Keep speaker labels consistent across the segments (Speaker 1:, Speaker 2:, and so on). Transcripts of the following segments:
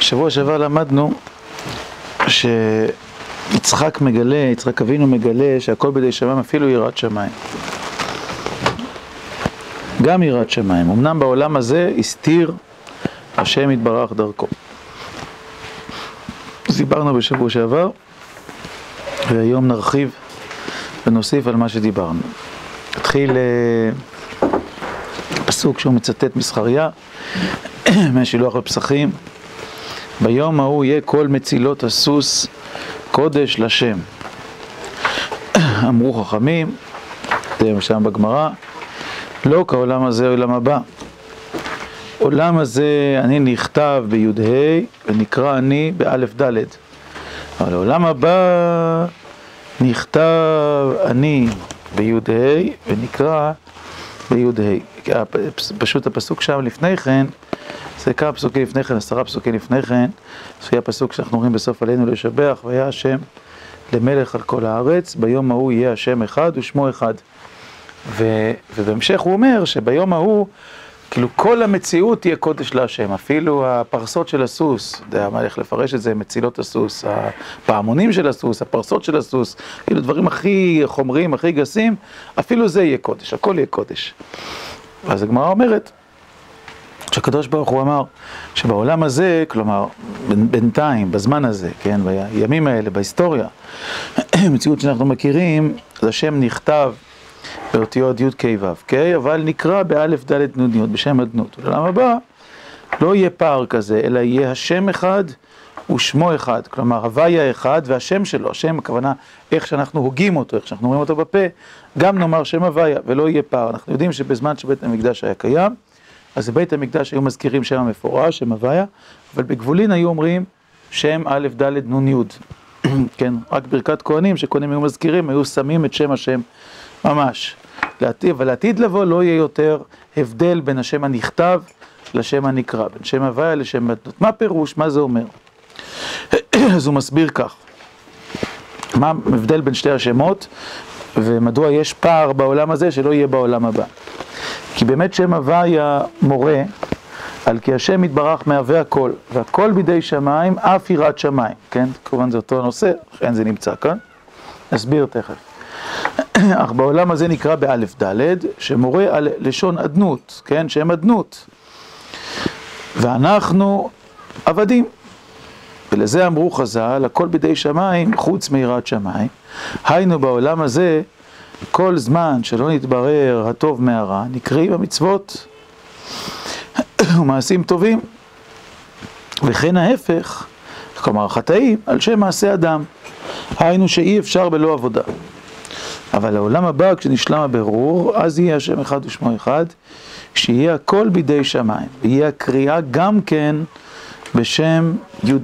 Speaker 1: שבוע שעבר למדנו שיצחק מגלה, יצחק אבינו מגלה שהכל בידי שמיים, אפילו יראת שמיים. גם יראת שמיים. אמנם בעולם הזה הסתיר השם יתברך דרכו. דיברנו בשבוע שעבר, והיום נרחיב ונוסיף על מה שדיברנו. נתחיל אה, פסוק שהוא מצטט מזכריה, מהשילוח בפסחים. ביום ההוא יהיה כל מצילות הסוס קודש לשם. אמרו חכמים, זה שם בגמרא, לא כעולם הזה עולם הבא. עולם הזה אני נכתב בי"ה ונקרא אני באלף ד' אבל העולם הבא נכתב אני בי"ה ונקרא בי"ה. פשוט הפסוק שם לפני כן, זה כמה פסוקים לפני כן, עשרה פסוקים לפני כן, היה פסוק שאנחנו אומרים בסוף עלינו לשבח, והיה השם למלך על כל הארץ, ביום ההוא יהיה השם אחד ושמו אחד. ו, ובהמשך הוא אומר שביום ההוא, כאילו כל המציאות תהיה קודש להשם, אפילו הפרסות של הסוס, יודע מה, איך לפרש את זה, מצילות הסוס, הפעמונים של הסוס, הפרסות של הסוס, כאילו דברים הכי חומריים, הכי גסים, אפילו זה יהיה קודש, הכל יהיה קודש. אז הגמרא אומרת, שהקדוש ברוך הוא אמר שבעולם הזה, כלומר בינתיים, בזמן הזה, כן, בימים האלה, בהיסטוריה, מציאות שאנחנו מכירים, אז השם נכתב באותיות י' כ' ו' כ', אבל נקרא באלף ד' נ' י' בשם אדנות. ולעולם הבא לא יהיה פער כזה, אלא יהיה השם אחד ושמו אחד, כלומר הוויה אחד והשם שלו, השם הכוונה איך שאנחנו הוגים אותו, איך שאנחנו רואים אותו בפה, גם נאמר שם הוויה ולא יהיה פער. אנחנו יודעים שבזמן שבית המקדש היה קיים, אז בבית המקדש היו מזכירים שם המפורש, שם הוויה, אבל בגבולין היו אומרים שם א' ד' נ' י', כן, רק ברכת כהנים שכהנים היו מזכירים, היו שמים את שם השם ממש. לעתיד, אבל לעתיד לבוא לא יהיה יותר הבדל בין השם הנכתב לשם הנקרא, בין שם הוויה לשם אדנות. מה פירוש? מה זה אומר? אז הוא מסביר כך. מה ההבדל בין שתי השמות, ומדוע יש פער בעולם הזה שלא יהיה בעולם הבא. כי באמת שם הוויה מורה על כי השם יתברך מהווה הכל, והכל בידי שמיים, אף יראת שמיים, כן? כמובן זה אותו נושא, לכן זה נמצא כאן. נסביר תכף. אך בעולם הזה נקרא באלף ד', שמורה על לשון אדנות, כן? שם אדנות. ואנחנו עבדים. ולזה אמרו חז"ל, הכל בידי שמיים חוץ מיראת שמיים. היינו בעולם הזה, כל זמן שלא נתברר הטוב מהרע, נקראים המצוות ומעשים טובים. וכן ההפך, כלומר החטאים, על שם מעשה אדם. היינו שאי אפשר בלא עבודה. אבל לעולם הבא, כשנשלם הבירור, אז יהיה השם אחד ושמו אחד, שיהיה הכל בידי שמיים, ויהיה הקריאה גם כן בשם י"ה.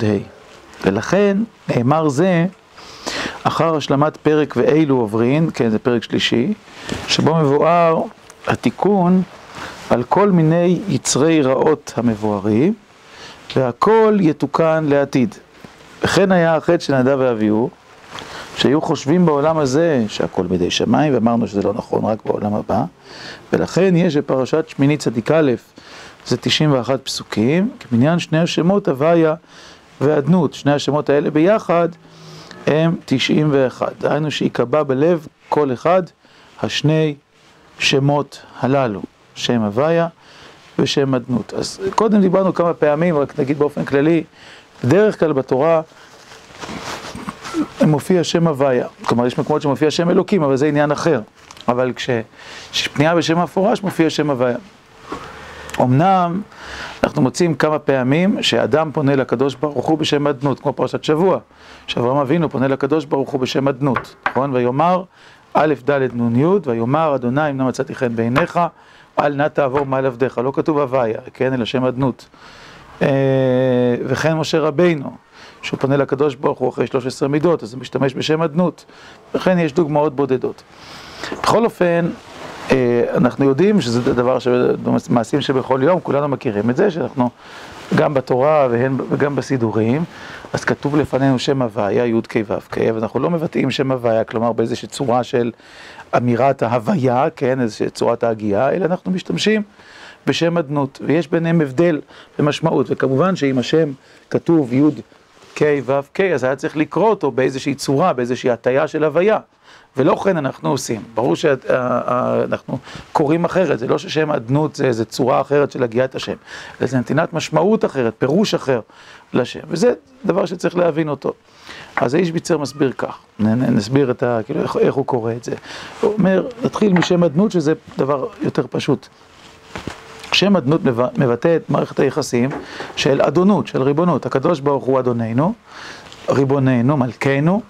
Speaker 1: ולכן נאמר זה אחר השלמת פרק ואילו עוברין, כן זה פרק שלישי, שבו מבואר התיקון על כל מיני יצרי רעות המבוארים, והכל יתוקן לעתיד. וכן היה החטא של נדב ואביהו, שהיו חושבים בעולם הזה שהכל בידי שמיים, ואמרנו שזה לא נכון רק בעולם הבא, ולכן יש בפרשת שמיני צדיק א', זה 91 פסוקים, כמניין שני השמות הוויה ואדנות, שני השמות האלה ביחד הם 91, דהיינו שיקבע בלב כל אחד השני שמות הללו, שם הוויה ושם אדנות. אז קודם דיברנו כמה פעמים, רק נגיד באופן כללי, בדרך כלל בתורה מופיע שם הוויה, כלומר יש מקומות שמופיע שם אלוקים, אבל זה עניין אחר. אבל כשפנייה בשם המפורש מופיע שם הוויה. אמנם אנחנו מוצאים כמה פעמים שאדם פונה לקדוש ברוך הוא בשם אדנות, כמו פרשת שבוע, שאברהם אבינו פונה לקדוש ברוך הוא בשם אדנות, נכון? ויאמר א' ד' נ' י', ויאמר אדוני אם נא מצאתי חן בעיניך, אל נא תעבור מעל עבדיך, לא כתוב הוויה, כן, אלא שם אדנות. וכן משה רבינו, שהוא פונה לקדוש ברוך הוא אחרי 13 מידות, אז הוא משתמש בשם אדנות. וכן יש דוגמאות בודדות. בכל אופן, אנחנו יודעים שזה דבר, מעשים שבכל יום, כולנו מכירים את זה, שאנחנו גם בתורה וגם בסידורים, אז כתוב לפנינו שם הוויה, י' כ' ו' כ', ואנחנו לא מבטאים שם הוויה, כלומר באיזושהי צורה של אמירת ההוויה, כן, איזושהי צורת ההגייה, אלא אנחנו משתמשים בשם אדנות, ויש ביניהם הבדל במשמעות, וכמובן שאם השם כתוב י' ק' ו' ק', אז היה צריך לקרוא אותו באיזושהי צורה, באיזושהי הטיה של הוויה. ולא כן אנחנו עושים, ברור שאנחנו קוראים אחרת, זה לא ששם אדנות זה איזה צורה אחרת של הגיית השם, אלא זה נתינת משמעות אחרת, פירוש אחר לשם, וזה דבר שצריך להבין אותו. אז האיש ביצר מסביר כך, נסביר את ה... כאילו, איך, איך הוא קורא את זה. הוא אומר, נתחיל משם אדנות, שזה דבר יותר פשוט. שם אדנות מבטא את מערכת היחסים של אדונות, של ריבונות. הקדוש ברוך הוא אדוננו, ריבוננו, מלכנו,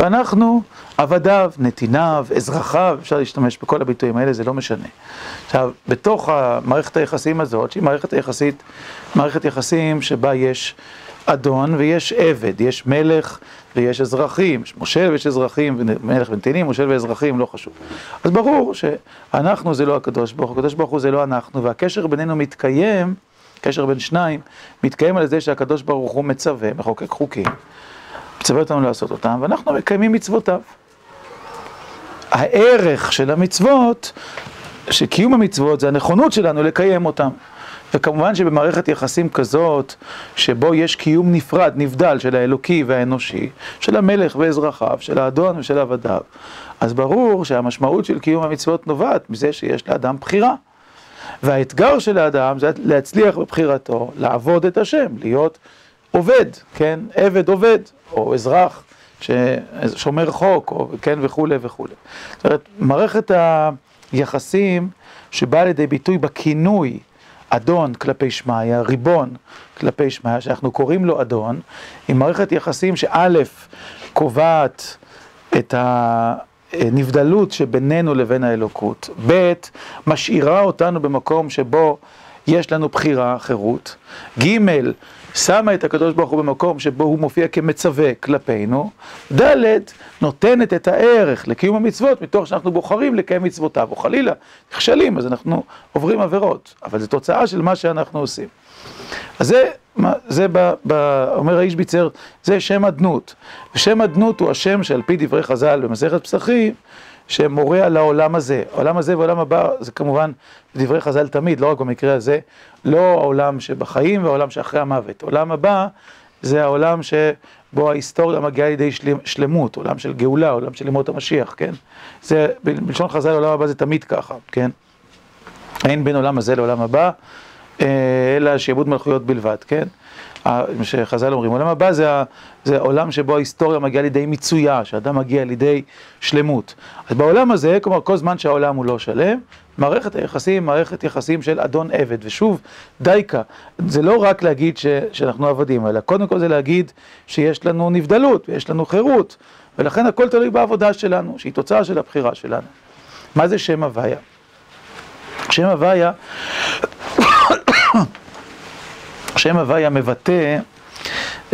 Speaker 1: ואנחנו עבדיו, נתיניו, אזרחיו, אפשר להשתמש בכל הביטויים האלה, זה לא משנה. עכשיו, בתוך המערכת היחסים הזאת, שהיא מערכת היחסית, מערכת יחסים שבה יש אדון ויש עבד, יש מלך ויש אזרחים, יש מושל ויש אזרחים, מלך ונתינים, מושל ואזרחים, לא חשוב. אז ברור שאנחנו זה לא הקדוש ברוך הוא, הקדוש ברוך הוא זה לא אנחנו, והקשר בינינו מתקיים, קשר בין שניים, מתקיים על זה שהקדוש ברוך הוא מצווה, מחוקק חוקים, מצווה אותנו לעשות אותם, ואנחנו מקיימים מצוותיו. הערך של המצוות, שקיום המצוות זה הנכונות שלנו לקיים אותם. וכמובן שבמערכת יחסים כזאת, שבו יש קיום נפרד, נבדל, של האלוקי והאנושי, של המלך ואזרחיו, של האדון ושל עבדיו, אז ברור שהמשמעות של קיום המצוות נובעת מזה שיש לאדם בחירה. והאתגר של האדם זה להצליח בבחירתו, לעבוד את השם, להיות עובד, כן? עבד עובד, או אזרח ששומר חוק, או כן וכולי וכולי. זאת אומרת, מערכת היחסים שבאה לידי ביטוי בכינוי אדון כלפי שמיא, ריבון כלפי שמיא, שאנחנו קוראים לו אדון, היא מערכת יחסים שא' קובעת את הנבדלות שבינינו לבין האלוקות, ב' משאירה אותנו במקום שבו יש לנו בחירה, חירות, ג' שמה את הקדוש ברוך הוא במקום שבו הוא מופיע כמצווה כלפינו, ד' נותנת את הערך לקיום המצוות מתוך שאנחנו בוחרים לקיים מצוותיו, או חלילה, נכשלים, אז אנחנו עוברים עבירות, אבל זו תוצאה של מה שאנחנו עושים. אז זה, זה ב, ב, אומר האיש ביצר, זה שם אדנות. ושם אדנות הוא השם שעל פי דברי חז"ל במסכת פסחים, שמורה על העולם הזה. העולם הזה והעולם הבא, זה כמובן דברי חז"ל תמיד, לא רק במקרה הזה, לא העולם שבחיים והעולם שאחרי המוות. העולם הבא זה העולם שבו ההיסטוריה מגיעה לידי שלמות, עולם של גאולה, עולם של ימות המשיח, כן? זה, בלשון חז"ל, העולם הבא זה תמיד ככה, כן? אין בין עולם הזה לעולם הבא, אה, אלא שיעבוד מלכויות בלבד, כן? שחז"ל אומרים, עולם הבא זה, זה עולם שבו ההיסטוריה מגיעה לידי מיצויה, שאדם מגיע לידי שלמות. אז בעולם הזה, כלומר כל זמן שהעולם הוא לא שלם, מערכת היחסים, מערכת יחסים של אדון עבד, ושוב, דייקה, זה לא רק להגיד ש, שאנחנו עבדים, אלא קודם כל זה להגיד שיש לנו נבדלות, ויש לנו חירות, ולכן הכל תלוי בעבודה שלנו, שהיא תוצאה של הבחירה שלנו. מה זה שם הוויה? שם הוויה שם הוויה מבטא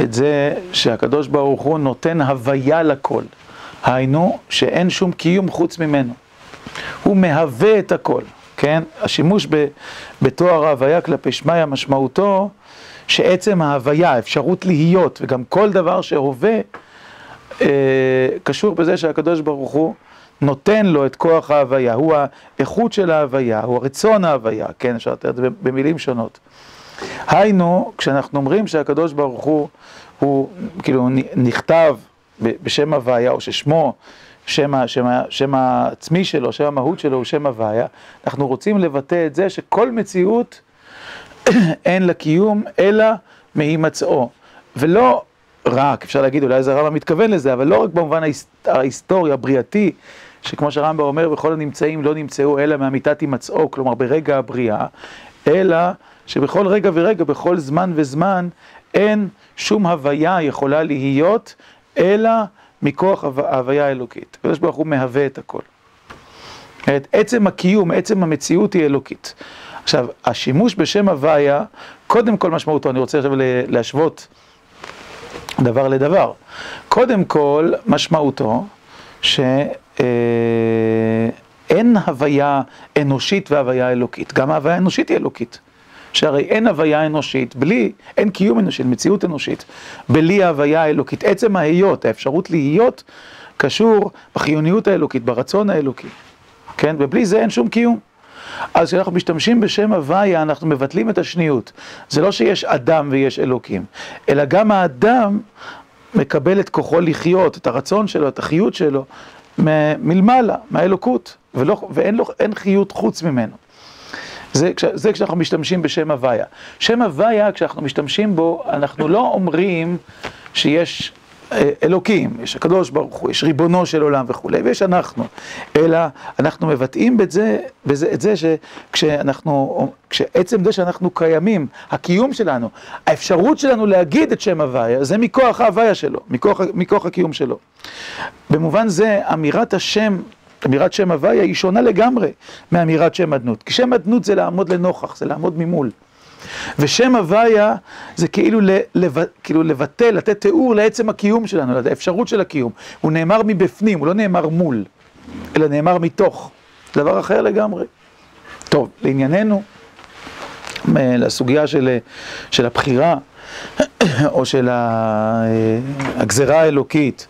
Speaker 1: את זה שהקדוש ברוך הוא נותן הוויה לכל. היינו, שאין שום קיום חוץ ממנו. הוא מהווה את הכל, כן? השימוש בתואר ההוויה כלפי שמיא משמעותו שעצם ההוויה, האפשרות להיות, וגם כל דבר שהווה, אה, קשור בזה שהקדוש ברוך הוא נותן לו את כוח ההוויה, הוא האיכות של ההוויה, הוא הרצון ההוויה, כן? אפשר לתת במילים שונות. היינו, כשאנחנו אומרים שהקדוש ברוך הוא, הוא כאילו נכתב בשם הוויה, או ששמו, שם, שם, שם העצמי שלו, שם המהות שלו הוא שם הוויה, אנחנו רוצים לבטא את זה שכל מציאות אין לה קיום, אלא מהימצאו. ולא רק, אפשר להגיד, אולי זה הרמב"ם מתכוון לזה, אבל לא רק במובן ההיסטורי, הבריאתי, שכמו שהרמב"ם אומר, וכל הנמצאים לא נמצאו אלא מאמיתת הימצאו, כלומר ברגע הבריאה, אלא שבכל רגע ורגע, בכל זמן וזמן, אין שום הוויה יכולה להיות, אלא מכוח ההוויה האלוקית. הקדוש ברוך הוא מהווה את הכל. את עצם הקיום, עצם המציאות היא אלוקית. עכשיו, השימוש בשם הוויה, קודם כל משמעותו, אני רוצה עכשיו להשוות דבר לדבר. קודם כל, משמעותו, שאין אה, הוויה אנושית והוויה אלוקית. גם ההוויה האנושית היא אלוקית. שהרי אין הוויה אנושית, בלי, אין קיום אנושי, מציאות אנושית, בלי ההוויה האלוקית. עצם ההיות, האפשרות להיות, קשור בחיוניות האלוקית, ברצון האלוקי, כן? ובלי זה אין שום קיום. אז כשאנחנו משתמשים בשם הוויה, אנחנו מבטלים את השניות. זה לא שיש אדם ויש אלוקים, אלא גם האדם מקבל את כוחו לחיות, את הרצון שלו, את החיות שלו, מלמעלה, מהאלוקות, ולא, ואין לו, חיות חוץ ממנו. זה, זה כשאנחנו משתמשים בשם הוויה. שם הוויה, כשאנחנו משתמשים בו, אנחנו לא אומרים שיש אה, אלוקים, יש הקדוש ברוך הוא, יש ריבונו של עולם וכולי, ויש אנחנו, אלא אנחנו מבטאים את זה, בזה, את זה שכשאנחנו, כשעצם זה שאנחנו קיימים, הקיום שלנו, האפשרות שלנו להגיד את שם הוויה, זה מכוח ההוויה שלו, מכוח, מכוח הקיום שלו. במובן זה, אמירת השם אמירת שם הוויה היא שונה לגמרי מאמירת שם אדנות. כי שם אדנות זה לעמוד לנוכח, זה לעמוד ממול. ושם הוויה זה כאילו, לב, כאילו לבטל, לתת תיאור לעצם הקיום שלנו, לאפשרות של הקיום. הוא נאמר מבפנים, הוא לא נאמר מול, אלא נאמר מתוך. דבר אחר לגמרי. טוב, לענייננו, לסוגיה של, של הבחירה, או של הגזרה האלוקית,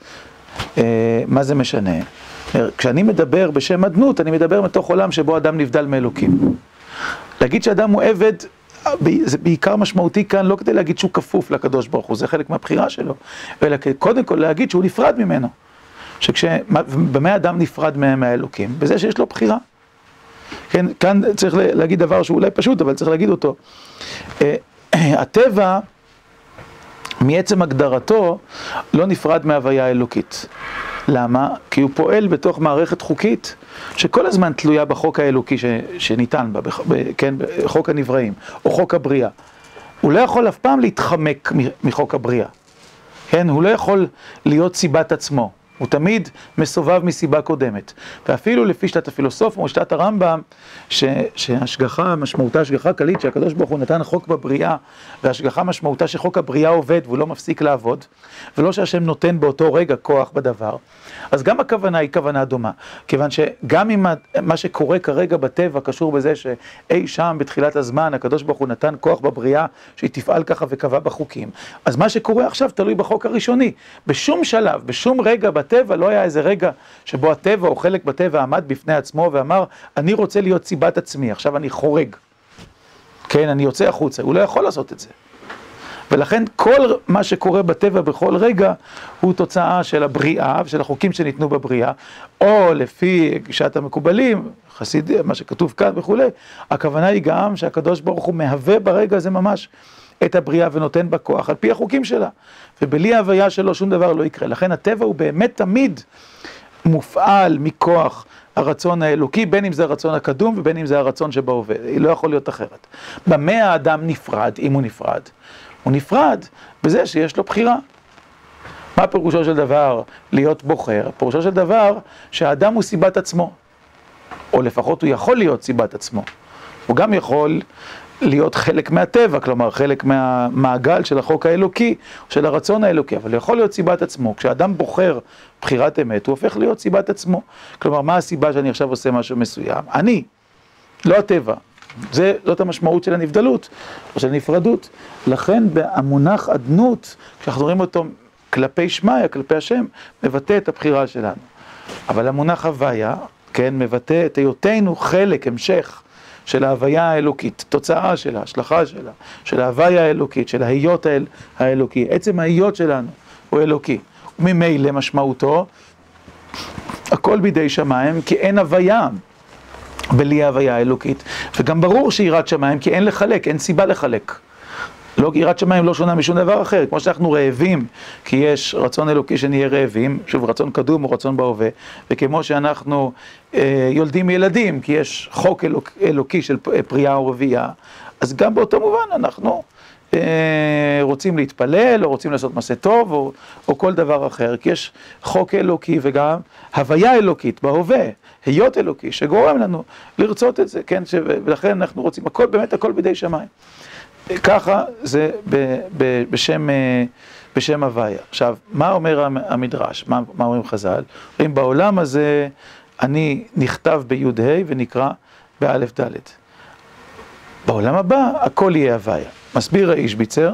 Speaker 1: אה, מה זה משנה? כשאני מדבר בשם אדנות, אני מדבר מתוך עולם שבו אדם נבדל מאלוקים. להגיד שאדם הוא עבד, זה בעיקר משמעותי כאן, לא כדי להגיד שהוא כפוף לקדוש ברוך הוא, זה חלק מהבחירה שלו, אלא קודם כל להגיד שהוא נפרד ממנו. שבמה אדם נפרד מהאלוקים? בזה שיש לו בחירה. כן, כאן צריך להגיד דבר שהוא אולי פשוט, אבל צריך להגיד אותו. אה, הטבע, מעצם הגדרתו, לא נפרד מהוויה האלוקית. למה? כי הוא פועל בתוך מערכת חוקית שכל הזמן תלויה בחוק האלוקי ש, שניתן בה, בח, ב, כן, בחוק הנבראים, או חוק הבריאה. הוא לא יכול אף פעם להתחמק מחוק הבריאה, כן? הוא לא יכול להיות סיבת עצמו. הוא תמיד מסובב מסיבה קודמת. ואפילו לפי שיטת הפילוסוף או שיטת הרמב"ם, ש, שהשגחה, משמעותה השגחה כללית, שהקדוש ברוך הוא נתן חוק בבריאה, והשגחה משמעותה שחוק הבריאה עובד והוא לא מפסיק לעבוד, ולא שהשם נותן באותו רגע כוח בדבר, אז גם הכוונה היא כוונה דומה. כיוון שגם אם מה שקורה כרגע בטבע קשור בזה שאי שם בתחילת הזמן הקדוש ברוך הוא נתן כוח בבריאה שהיא תפעל ככה וקבע בחוקים. אז מה שקורה עכשיו תלוי בחוק הראשוני. בשום שלב, בשום רגע לא היה איזה רגע שבו הטבע או חלק בטבע עמד בפני עצמו ואמר אני רוצה להיות סיבת עצמי, עכשיו אני חורג. כן, אני יוצא החוצה, הוא לא יכול לעשות את זה. ולכן כל מה שקורה בטבע בכל רגע הוא תוצאה של הבריאה ושל החוקים שניתנו בבריאה, או לפי גישת המקובלים, חסיד, מה שכתוב כאן וכולי, הכוונה היא גם שהקדוש ברוך הוא מהווה ברגע הזה ממש את הבריאה ונותן בה כוח על פי החוקים שלה. ובלי ההוויה שלו שום דבר לא יקרה. לכן הטבע הוא באמת תמיד מופעל מכוח הרצון האלוקי, בין אם זה הרצון הקדום ובין אם זה הרצון שבהווה. היא לא יכול להיות אחרת. במה האדם נפרד, אם הוא נפרד? הוא נפרד בזה שיש לו בחירה. מה פירושו של דבר להיות בוחר? פירושו של דבר שהאדם הוא סיבת עצמו, או לפחות הוא יכול להיות סיבת עצמו. הוא גם יכול להיות חלק מהטבע, כלומר חלק מהמעגל של החוק האלוקי, של הרצון האלוקי, אבל יכול להיות סיבת עצמו. כשאדם בוחר בחירת אמת, הוא הופך להיות סיבת עצמו. כלומר, מה הסיבה שאני עכשיו עושה משהו מסוים? אני, לא הטבע. זה, זאת המשמעות של הנבדלות, או של הנפרדות. לכן המונח אדנות, כשאנחנו רואים אותו כלפי שמיא, כלפי השם, מבטא את הבחירה שלנו. אבל המונח הוויה, כן, מבטא את היותנו חלק, המשך, של ההוויה האלוקית, תוצאה שלה, השלכה שלה, של ההוויה האלוקית, של ההיות האל, האלוקי. עצם ההיות שלנו הוא אלוקי. וממילא משמעותו, הכל בידי שמיים, כי אין הוויה. בלי ההוויה האלוקית, וגם ברור שיראת שמיים כי אין לחלק, אין סיבה לחלק. לא, יראת שמיים לא שונה משום דבר אחר, כמו שאנחנו רעבים, כי יש רצון אלוקי שנהיה רעבים, שוב רצון קדום או רצון בהווה, וכמו שאנחנו יולדים ילדים, כי יש חוק אלוק, אלוקי של פריאה או רבייה, אז גם באותו מובן אנחנו אה, רוצים להתפלל, או רוצים לעשות מעשה טוב, או, או כל דבר אחר, כי יש חוק אלוקי וגם הוויה אלוקית בהווה. היות אלוקי, שגורם לנו לרצות את זה, כן? ש... ולכן אנחנו רוצים, הכל, באמת הכל בידי שמיים. ככה זה ב, ב, בשם, אה, בשם הוויה. עכשיו, מה אומר המדרש? מה, מה אומרים חז"ל? אומרים, בעולם הזה אני נכתב בי"ה ונקרא באלף ד'. בעולם הבא הכל יהיה הוויה. מסביר האיש ביצר,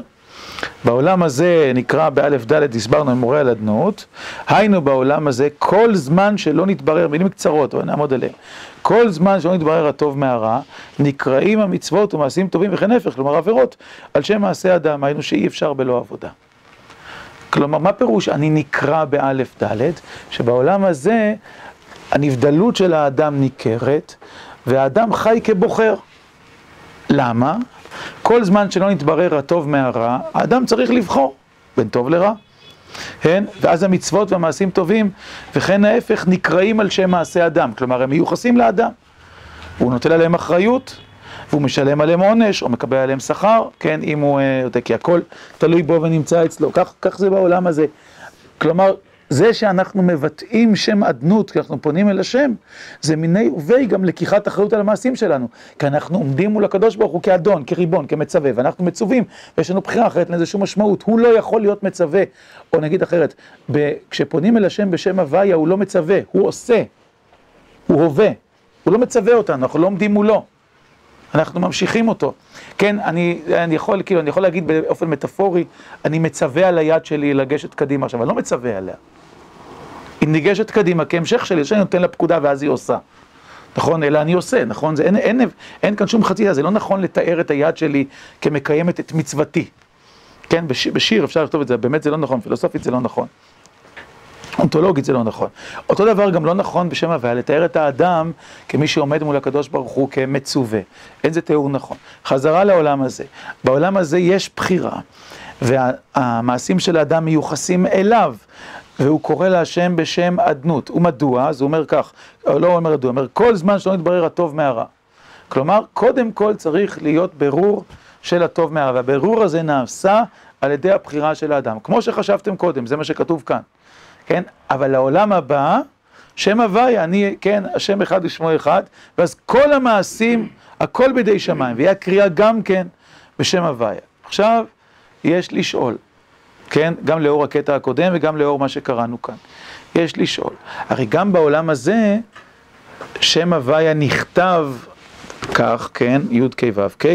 Speaker 1: בעולם הזה נקרא באלף דלת, הסברנו עם מורה על אדנות, היינו בעולם הזה כל זמן שלא נתברר, מילים קצרות, אבל נעמוד עליהן, כל זמן שלא נתברר הטוב מהרע, נקראים המצוות ומעשים טובים וכן ההפך, כלומר עבירות, על שם מעשה אדם, היינו שאי אפשר בלא עבודה. כלומר, מה פירוש אני נקרא באלף דלת? שבעולם הזה הנבדלות של האדם ניכרת, והאדם חי כבוחר. למה? כל זמן שלא נתברר הטוב מהרע, האדם צריך לבחור בין טוב לרע. כן? ואז המצוות והמעשים טובים, וכן ההפך, נקראים על שם מעשה אדם. כלומר, הם מיוחסים לאדם. הוא נוטל עליהם אחריות, והוא משלם עליהם עונש, או מקבל עליהם שכר, כן? אם הוא יודע, כי הכל תלוי בו ונמצא אצלו. כך, כך זה בעולם הזה. כלומר, זה שאנחנו מבטאים שם אדנות, כי אנחנו פונים אל השם, זה מיני ובי גם לקיחת אחריות על המעשים שלנו. כי אנחנו עומדים מול הקדוש ברוך הוא כאדון, כריבון, כמצווה, ואנחנו מצווים, ויש לנו בחירה אחרת, אין לזה שום משמעות. הוא לא יכול להיות מצווה, או נגיד אחרת, ב- כשפונים אל השם בשם הוויה, הוא לא מצווה, הוא עושה, הוא הווה, הוא לא מצווה אותנו, אנחנו לא עומדים מולו. אנחנו ממשיכים אותו. כן, אני, אני יכול, כאילו, אני יכול להגיד באופן מטאפורי, אני מצווה על היד שלי לגשת קדימה עכשיו, אני לא מצווה עליה. היא ניגשת קדימה כהמשך שלי, שאני נותן לה פקודה ואז היא עושה. נכון? אלא אני עושה, נכון? זה, אין, אין, אין, כאן שום חצי, זה לא נכון לתאר את היד שלי כמקיימת את מצוותי. כן, בשיר, בשיר אפשר לכתוב את זה, באמת זה לא נכון, פילוסופית זה לא נכון. אונתולוגית זה לא נכון. אותו דבר גם לא נכון בשם הוויה, לתאר את האדם כמי שעומד מול הקדוש ברוך הוא כמצווה. אין זה תיאור נכון. חזרה לעולם הזה. בעולם הזה יש בחירה, והמעשים של האדם מיוחסים אליו. והוא קורא להשם בשם אדנות. ומדוע? אז הוא אומר כך, לא אומר מדוע, הוא אומר כל זמן שלא נתברר הטוב מהרע. כלומר, קודם כל צריך להיות ברור של הטוב מהרע, והבירור הזה נעשה על ידי הבחירה של האדם. כמו שחשבתם קודם, זה מה שכתוב כאן. כן? אבל לעולם הבא, שם הוויה, אני, כן, השם אחד ושמו אחד, ואז כל המעשים, הכל בידי שמיים, ויהיה קריאה גם כן בשם הוויה. עכשיו, יש לשאול, כן? גם לאור הקטע הקודם וגם לאור מה שקראנו כאן. יש לשאול. הרי גם בעולם הזה, שם הוויה נכתב כך, כן, י' כ' ו' כ',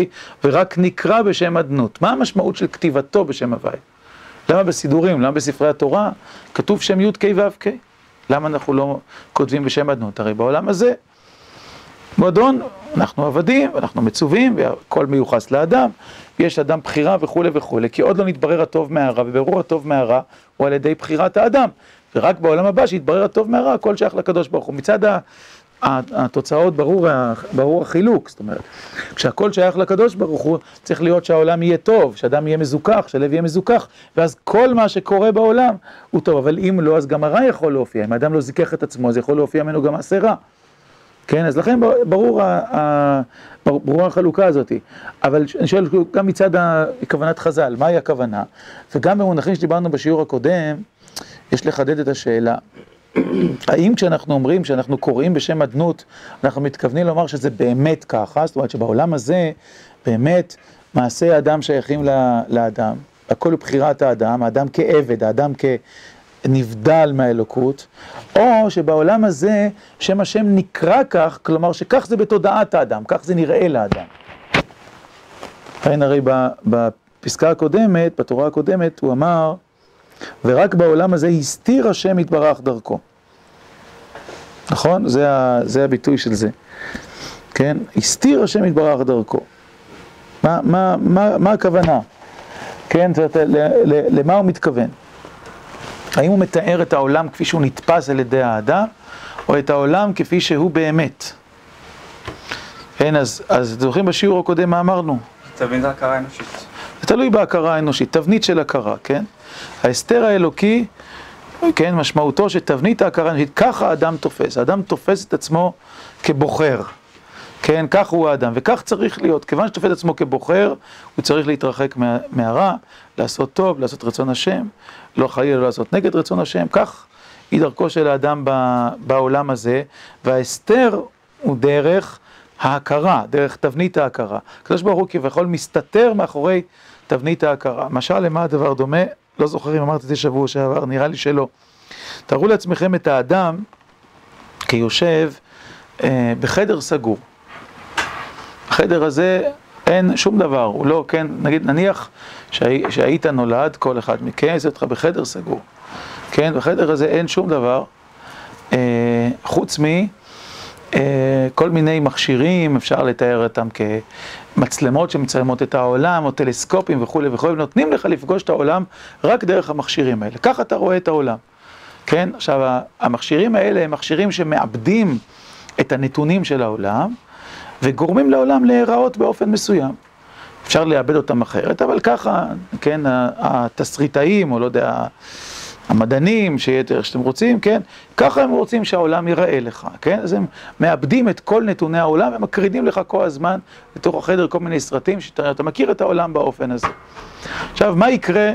Speaker 1: ורק נקרא בשם אדנות. מה המשמעות של כתיבתו בשם הוויה? למה בסידורים, למה בספרי התורה, כתוב שם י' כ' ו' כ'? למה אנחנו לא כותבים בשם אדנות? הרי בעולם הזה, מועדון, אנחנו עבדים, אנחנו מצווים, והכל מיוחס לאדם, יש אדם בחירה וכולי וכולי, כי עוד לא נתברר הטוב מהרע, וברור הטוב מהרע הוא על ידי בחירת האדם. ורק בעולם הבא שיתברר הטוב מהרע, הכל שייך לקדוש ברוך הוא. מצד התוצאות ברור, ברור החילוק, זאת אומרת, כשהכל שייך לקדוש ברוך הוא, צריך להיות שהעולם יהיה טוב, שאדם יהיה מזוכח, שהלב יהיה מזוכח, ואז כל מה שקורה בעולם הוא טוב, אבל אם לא, אז גם הרע יכול להופיע, אם האדם לא זיכך את עצמו, אז יכול להופיע ממנו גם מעשה רע. כן, אז לכן ברור, ברור החלוקה הזאת, אבל אני שואל גם מצד כוונת חז"ל, מהי הכוונה? וגם במונחים שדיברנו בשיעור הקודם, יש לחדד את השאלה. האם כשאנחנו אומרים שאנחנו קוראים בשם אדנות, אנחנו מתכוונים לומר שזה באמת ככה, זאת אומרת שבעולם הזה באמת מעשי האדם שייכים לאדם, הכל בחירת האדם, האדם כעבד, האדם כנבדל מהאלוקות, או שבעולם הזה שם השם נקרא כך, כלומר שכך זה בתודעת האדם, כך זה נראה לאדם. הרי בפסקה הקודמת, בתורה הקודמת, הוא אמר ורק בעולם הזה הסתיר השם יתברך דרכו. נכון? זה, ה, זה הביטוי של זה. כן? הסתיר השם יתברך דרכו. מה, מה, מה, מה הכוונה? כן? למה הוא מתכוון? האם הוא מתאר את העולם כפי שהוא נתפס על ידי האדם, או את העולם כפי שהוא באמת? כן, אז, אז זוכרים בשיעור הקודם מה אמרנו?
Speaker 2: תבין את ההכרה האנושית.
Speaker 1: זה תלוי בהכרה האנושית, תבנית של הכרה, כן? ההסתר האלוקי, כן, משמעותו שתבנית ההכרה האנושית, ככה האדם תופס, האדם תופס את עצמו כבוחר, כן, כך הוא האדם, וכך צריך להיות, כיוון שתופס עצמו כבוחר, הוא צריך להתרחק מה, מהרע, לעשות טוב, לעשות רצון השם, לא חלילה לא לעשות נגד רצון השם, כך היא דרכו של האדם בעולם הזה, וההסתר הוא דרך ההכרה, דרך תבנית ההכרה. הקדוש ברוך הוא כביכול מסתתר מאחורי תבנית ההכרה. משל למה הדבר דומה? לא זוכר אם אמרתי את זה שבוע שעבר, נראה לי שלא. תארו לעצמכם את האדם כיושב אה, בחדר סגור. בחדר הזה אין שום דבר, הוא לא, כן, נגיד, נניח שהיית נולד, כל אחד מכם, זה אותך בחדר סגור. כן, בחדר הזה אין שום דבר, אה, חוץ מ... אה, כל מיני מכשירים, אפשר לתאר אותם כמצלמות שמצלמות את העולם, או טלסקופים וכולי וכולי, ונותנים לך לפגוש את העולם רק דרך המכשירים האלה. ככה אתה רואה את העולם. כן? עכשיו, המכשירים האלה הם מכשירים שמאבדים את הנתונים של העולם, וגורמים לעולם להיראות באופן מסוים. אפשר לאבד אותם אחרת, אבל ככה, כן, התסריטאים, או לא יודע, המדענים, שיתר שאתם רוצים, כן, ככה הם רוצים שהעולם ייראה לך, כן, אז הם מאבדים את כל נתוני העולם ומקרידים לך כל הזמן לתוך החדר כל מיני סרטים, שאתה מכיר את העולם באופן הזה. עכשיו, מה יקרה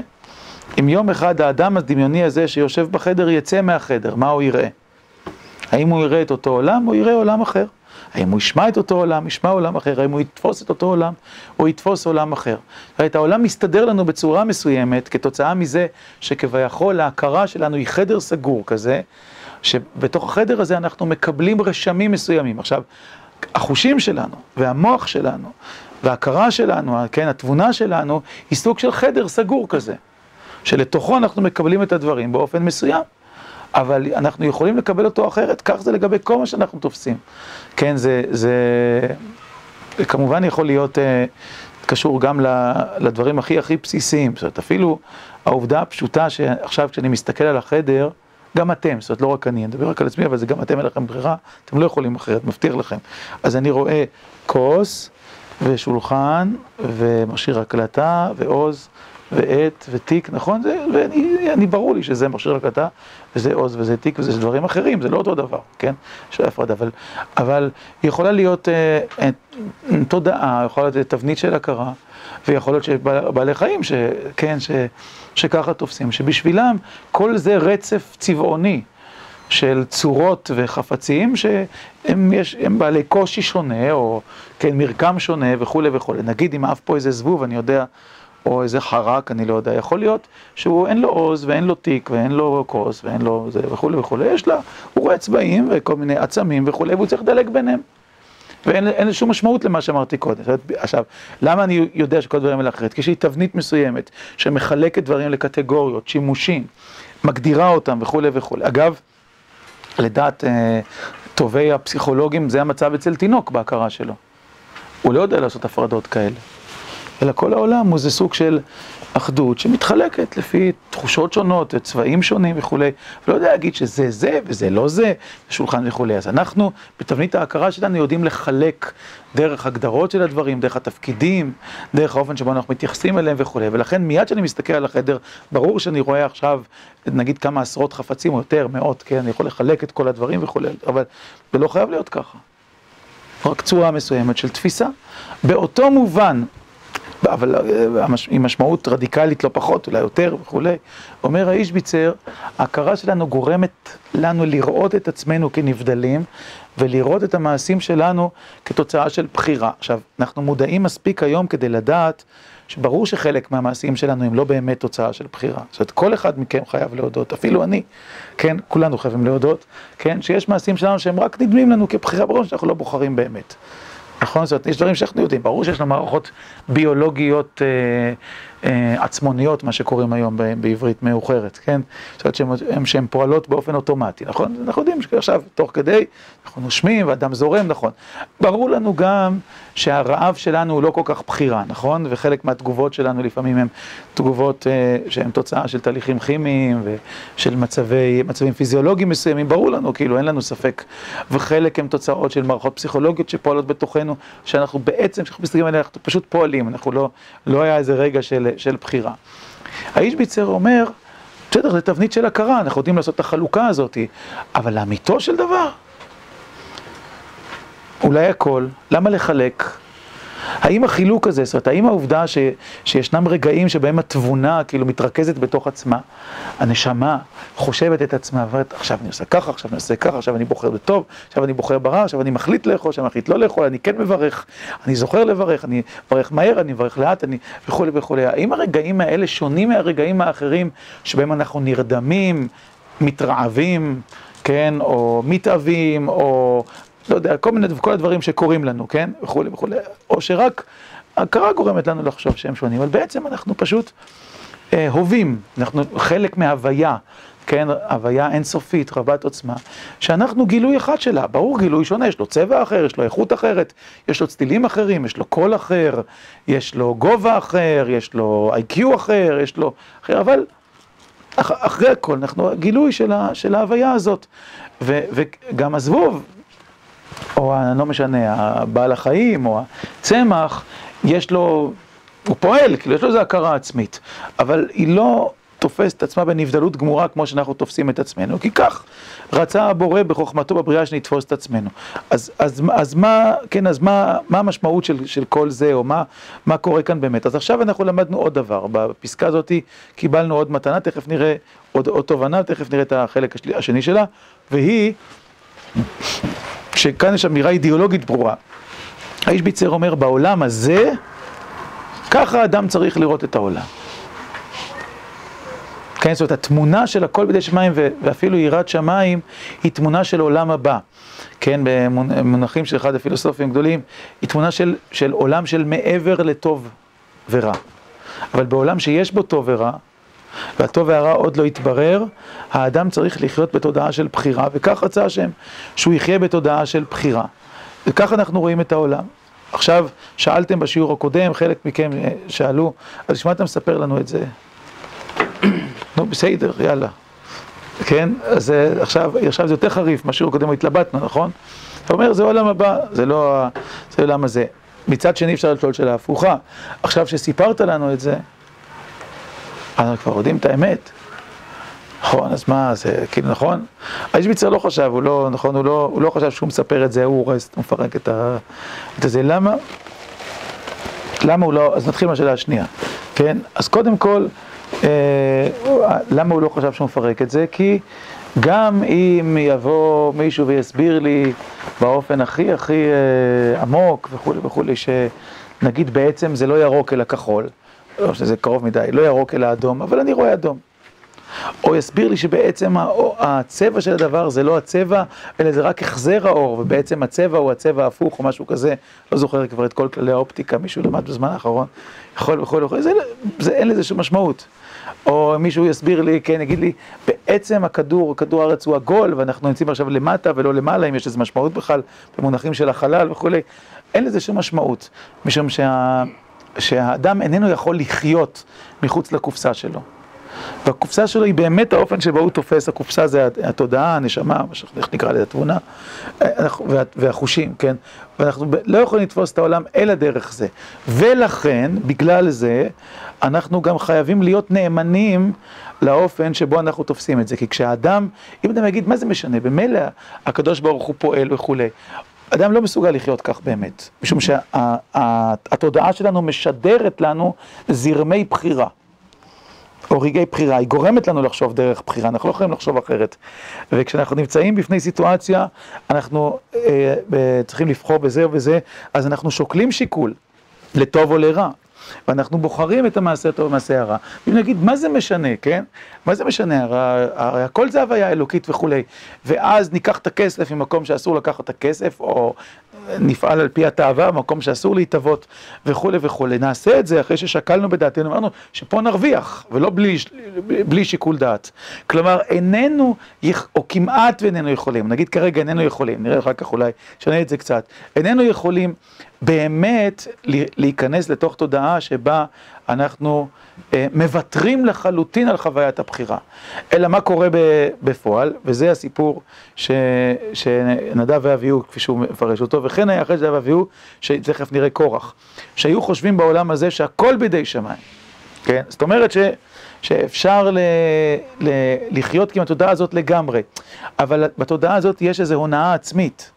Speaker 1: אם יום אחד האדם הדמיוני הזה שיושב בחדר יצא מהחדר, מה הוא יראה? האם הוא יראה את אותו עולם או יראה עולם אחר? האם הוא ישמע את אותו עולם, ישמע עולם אחר, האם הוא יתפוס את אותו עולם, או יתפוס עולם אחר. זאת העולם מסתדר לנו בצורה מסוימת, כתוצאה מזה שכביכול ההכרה שלנו היא חדר סגור כזה, שבתוך החדר הזה אנחנו מקבלים רשמים מסוימים. עכשיו, החושים שלנו, והמוח שלנו, וההכרה שלנו, כן, התבונה שלנו, היא סוג של חדר סגור כזה, שלתוכו אנחנו מקבלים את הדברים באופן מסוים. אבל אנחנו יכולים לקבל אותו אחרת, כך זה לגבי כל מה שאנחנו תופסים. כן, זה, זה, כמובן יכול להיות אה, קשור גם לדברים הכי הכי בסיסיים. זאת אומרת, אפילו העובדה הפשוטה שעכשיו כשאני מסתכל על החדר, גם אתם, זאת אומרת, לא רק אני, אני מדבר רק על עצמי, אבל זה גם אתם, אין לכם ברירה, אתם לא יכולים אחרת, מבטיח לכם. אז אני רואה כוס ושולחן ומכשיר הקלטה ועוז ועט ותיק, נכון? זה, ואני, ברור לי שזה מכשיר הקלטה, וזה עוז וזה תיק וזה דברים אחרים, זה לא אותו דבר, כן? יש הפרדה, אבל, אבל יכולה להיות אה, אה, תודעה, יכולה להיות תבנית של הכרה, ויכול להיות שבעלי חיים, ש, כן, ש, שככה תופסים, שבשבילם כל זה רצף צבעוני. של צורות וחפצים שהם יש, בעלי קושי שונה, או כן, מרקם שונה וכולי וכולי. נגיד אם עף פה איזה זבוב, אני יודע או איזה חרק, אני לא יודע, יכול להיות שהוא אין לו עוז ואין לו תיק ואין לו כוס ואין לו זה וכולי וכולי, יש לה, הוא רואה צבעים וכל מיני עצמים וכולי, והוא צריך לדלג ביניהם. ואין שום משמעות למה שאמרתי קודם. עכשיו, למה אני יודע שכל דברים האלה אחרת? כי יש לי תבנית מסוימת שמחלקת דברים לקטגוריות, שימושים, מגדירה אותם וכולי וכולי. אגב, לדעת אה, טובי הפסיכולוגים, זה המצב אצל תינוק בהכרה שלו. הוא לא יודע לעשות הפרדות כאלה. אלא כל העולם הוא זה סוג של אחדות שמתחלקת לפי תחושות שונות, צבעים שונים וכולי. לא יודע להגיד שזה זה וזה לא זה, שולחן וכולי. אז אנחנו, בתבנית ההכרה שלנו, יודעים לחלק דרך הגדרות של הדברים, דרך התפקידים, דרך האופן שבו אנחנו מתייחסים אליהם וכולי. ולכן מיד כשאני מסתכל על החדר, ברור שאני רואה עכשיו, נגיד כמה עשרות חפצים או יותר, מאות, כן, אני יכול לחלק את כל הדברים וכולי, אבל זה לא חייב להיות ככה. רק צורה מסוימת של תפיסה. באותו מובן, אבל אה, עם משמעות רדיקלית לא פחות, אולי יותר וכולי. אומר האיש ביצר, ההכרה שלנו גורמת לנו לראות את עצמנו כנבדלים, ולראות את המעשים שלנו כתוצאה של בחירה. עכשיו, אנחנו מודעים מספיק היום כדי לדעת שברור שחלק מהמעשים שלנו הם לא באמת תוצאה של בחירה. זאת אומרת, כל אחד מכם חייב להודות, אפילו אני, כן, כולנו חייבים להודות, כן, שיש מעשים שלנו שהם רק נדמים לנו כבחירה, ברור שאנחנו לא בוחרים באמת. נכון? זאת אומרת, יש דברים שאנחנו יודעים, ברור שיש לנו מערכות ביולוגיות אה, עצמוניות, מה שקוראים היום בעברית מאוחרת, כן? זאת אומרת שהן פועלות באופן אוטומטי, נכון? אנחנו יודעים שעכשיו, תוך כדי, אנחנו נושמים ואדם זורם, נכון. ברור לנו גם שהרעב שלנו הוא לא כל כך בחירה, נכון? וחלק מהתגובות שלנו לפעמים הן תגובות אה, שהן תוצאה של תהליכים כימיים ושל מצבי, מצבים פיזיולוגיים מסוימים, ברור לנו, כאילו, אין לנו ספק. וחלק הן תוצאות של מערכות פסיכולוגיות שפועלות בתוכנו, שאנחנו בעצם, כשאנחנו מסתכלים עליהן, אנחנו פשוט פועלים, אנחנו לא, לא היה איזה רגע של... של בחירה. האיש ביצר אומר, בסדר, זה תבנית של הכרה, אנחנו יודעים לעשות את החלוקה הזאת, אבל לאמיתו של דבר, אולי הכל, למה לחלק? האם החילוק הזה, זאת אומרת, האם העובדה ש, שישנם רגעים שבהם התבונה כאילו מתרכזת בתוך עצמה, הנשמה חושבת את עצמה, ואומרת, עכשיו אני עושה ככה, עכשיו אני עושה ככה, עכשיו אני בוחר בטוב, עכשיו אני בוחר ברע, עכשיו אני מחליט לאכול, עכשיו אני מחליט לא לאכול, אני כן מברך, אני זוכר לברך, אני מברך מהר, אני מברך לאט, אני וכולי וכולי. האם הרגעים האלה שונים מהרגעים האחרים שבהם אנחנו נרדמים, מתרעבים, כן, או מתאווים, או לא יודע, כל מיני, כל הדברים שקורים לנו, כן? וכולי וכולי. או שרק ההכרה גורמת לנו לחשוב שהם שונים, אבל בעצם אנחנו פשוט אה, הווים, אנחנו חלק מהוויה, כן, הוויה אינסופית, רבת עוצמה, שאנחנו גילוי אחד שלה, ברור גילוי שונה, יש לו צבע אחר, יש לו איכות אחרת, יש לו צלילים אחרים, יש לו קול אחר, יש לו גובה אחר, יש לו איי-קיו אחר, יש לו אחר, אבל אח, אחרי הכל, אנחנו גילוי של, ה, של ההוויה הזאת, ו, וגם הזבוב, או לא משנה, הבעל החיים, או הצמח, יש לו, הוא פועל, כאילו יש לו איזו הכרה עצמית, אבל היא לא תופסת עצמה בנבדלות גמורה כמו שאנחנו תופסים את עצמנו, כי כך רצה הבורא בחוכמתו בבריאה שנתפוס את עצמנו. אז, אז, אז מה, כן, אז מה, מה המשמעות של, של כל זה, או מה, מה קורה כאן באמת? אז עכשיו אנחנו למדנו עוד דבר, בפסקה הזאת קיבלנו עוד מתנה, תכף נראה עוד, עוד תובנה, תכף נראה את החלק השני שלה, והיא שכאן יש אמירה אידיאולוגית ברורה. האיש ביצר אומר, בעולם הזה, ככה האדם צריך לראות את העולם. כן, זאת אומרת, התמונה של הכל בידי שמיים ואפילו יראת שמיים היא תמונה של עולם הבא. כן, במונחים של אחד הפילוסופים הגדולים, היא תמונה של, של עולם של מעבר לטוב ורע. אבל בעולם שיש בו טוב ורע, והטוב והרע עוד לא התברר, האדם צריך לחיות בתודעה של בחירה, וכך רצה השם, שהוא יחיה בתודעה של בחירה. וכך אנחנו רואים את העולם. עכשיו, שאלתם בשיעור הקודם, חלק מכם אה, שאלו, אז אתה מספר לנו את זה? נו, בסדר, יאללה. כן? אז אה, עכשיו, עכשיו זה יותר חריף, בשיעור הקודם התלבטנו, נכון? אתה אומר, זה עולם הבא, זה לא זה עולם הזה. מצד שני אפשר לשאול שאלה הפוכה. עכשיו שסיפרת לנו את זה, אנחנו כבר יודעים את האמת. נכון, אז מה, זה כאילו נכון? האישביצר לא חשב, הוא לא, נכון, הוא לא, הוא לא חשב שהוא מספר את זה, הוא הורס, הוא מפרק את, ה, את זה. למה? למה הוא לא, אז נתחיל מהשאלה השנייה, כן? אז קודם כל, אה, למה הוא לא חשב שהוא מפרק את זה? כי גם אם יבוא מישהו ויסביר לי באופן הכי הכי אה, עמוק וכולי וכולי, שנגיד בעצם זה לא ירוק אלא כחול, לא שזה קרוב מדי, לא ירוק אלא אדום, אבל אני רואה אדום. או יסביר לי שבעצם הצבע של הדבר זה לא הצבע, אלא זה רק החזר האור, ובעצם הצבע הוא הצבע ההפוך או משהו כזה, לא זוכר כבר את כל כללי האופטיקה, מישהו למד בזמן האחרון, יכול וכו' וכו', זה, זה, אין לזה שום משמעות. או מישהו יסביר לי, כן, יגיד לי, בעצם הכדור, כדור הארץ הוא עגול, ואנחנו נמצאים עכשיו למטה ולא למעלה, אם יש איזו משמעות בכלל, במונחים של החלל וכולי, אין לזה שום משמעות, משום שה... שהאדם איננו יכול לחיות מחוץ לקופסה שלו. והקופסה שלו היא באמת האופן שבו הוא תופס, הקופסה זה התודעה, הנשמה, איך נקרא לזה, התבונה, והחושים, כן? ואנחנו לא יכולים לתפוס את העולם אלא דרך זה. ולכן, בגלל זה, אנחנו גם חייבים להיות נאמנים לאופן שבו אנחנו תופסים את זה. כי כשהאדם, אם אדם יגיד, מה זה משנה? במילא הקדוש ברוך הוא פועל וכולי. אדם לא מסוגל לחיות כך באמת, משום שהתודעה שלנו משדרת לנו זרמי בחירה. או רגעי בחירה, היא גורמת לנו לחשוב דרך בחירה, אנחנו לא יכולים לחשוב אחרת. וכשאנחנו נמצאים בפני סיטואציה, אנחנו אה, צריכים לבחור בזה ובזה, אז אנחנו שוקלים שיקול, לטוב או לרע. ואנחנו בוחרים את המעשה הטוב ומעשה הרע. אם נגיד, מה זה משנה, כן? מה זה משנה? הרי הכל זה הוויה אלוקית וכולי. ואז ניקח את הכסף ממקום שאסור לקחת את הכסף, או נפעל על פי התאווה, במקום שאסור להתאבות וכולי וכולי. נעשה את זה אחרי ששקלנו בדעתנו, אמרנו שפה נרוויח, ולא בלי, בלי שיקול דעת. כלומר, איננו, או כמעט ואיננו יכולים, נגיד כרגע איננו יכולים, נראה אחר כך אולי, נשנה את זה קצת, איננו יכולים באמת להיכנס לתוך תודעה שבה אנחנו אה, מוותרים לחלוטין על חוויית הבחירה. אלא מה קורה בפועל, וזה הסיפור ש, שנדב ואביהו, כפי שהוא מפרש אותו, וכן היה אחרי שנדב ואביהו, שתכף נראה קורח, שהיו חושבים בעולם הזה שהכל בידי שמיים. כן? זאת אומרת ש, שאפשר ל, ל, לחיות עם התודעה הזאת לגמרי, אבל בתודעה הזאת יש איזו הונאה עצמית.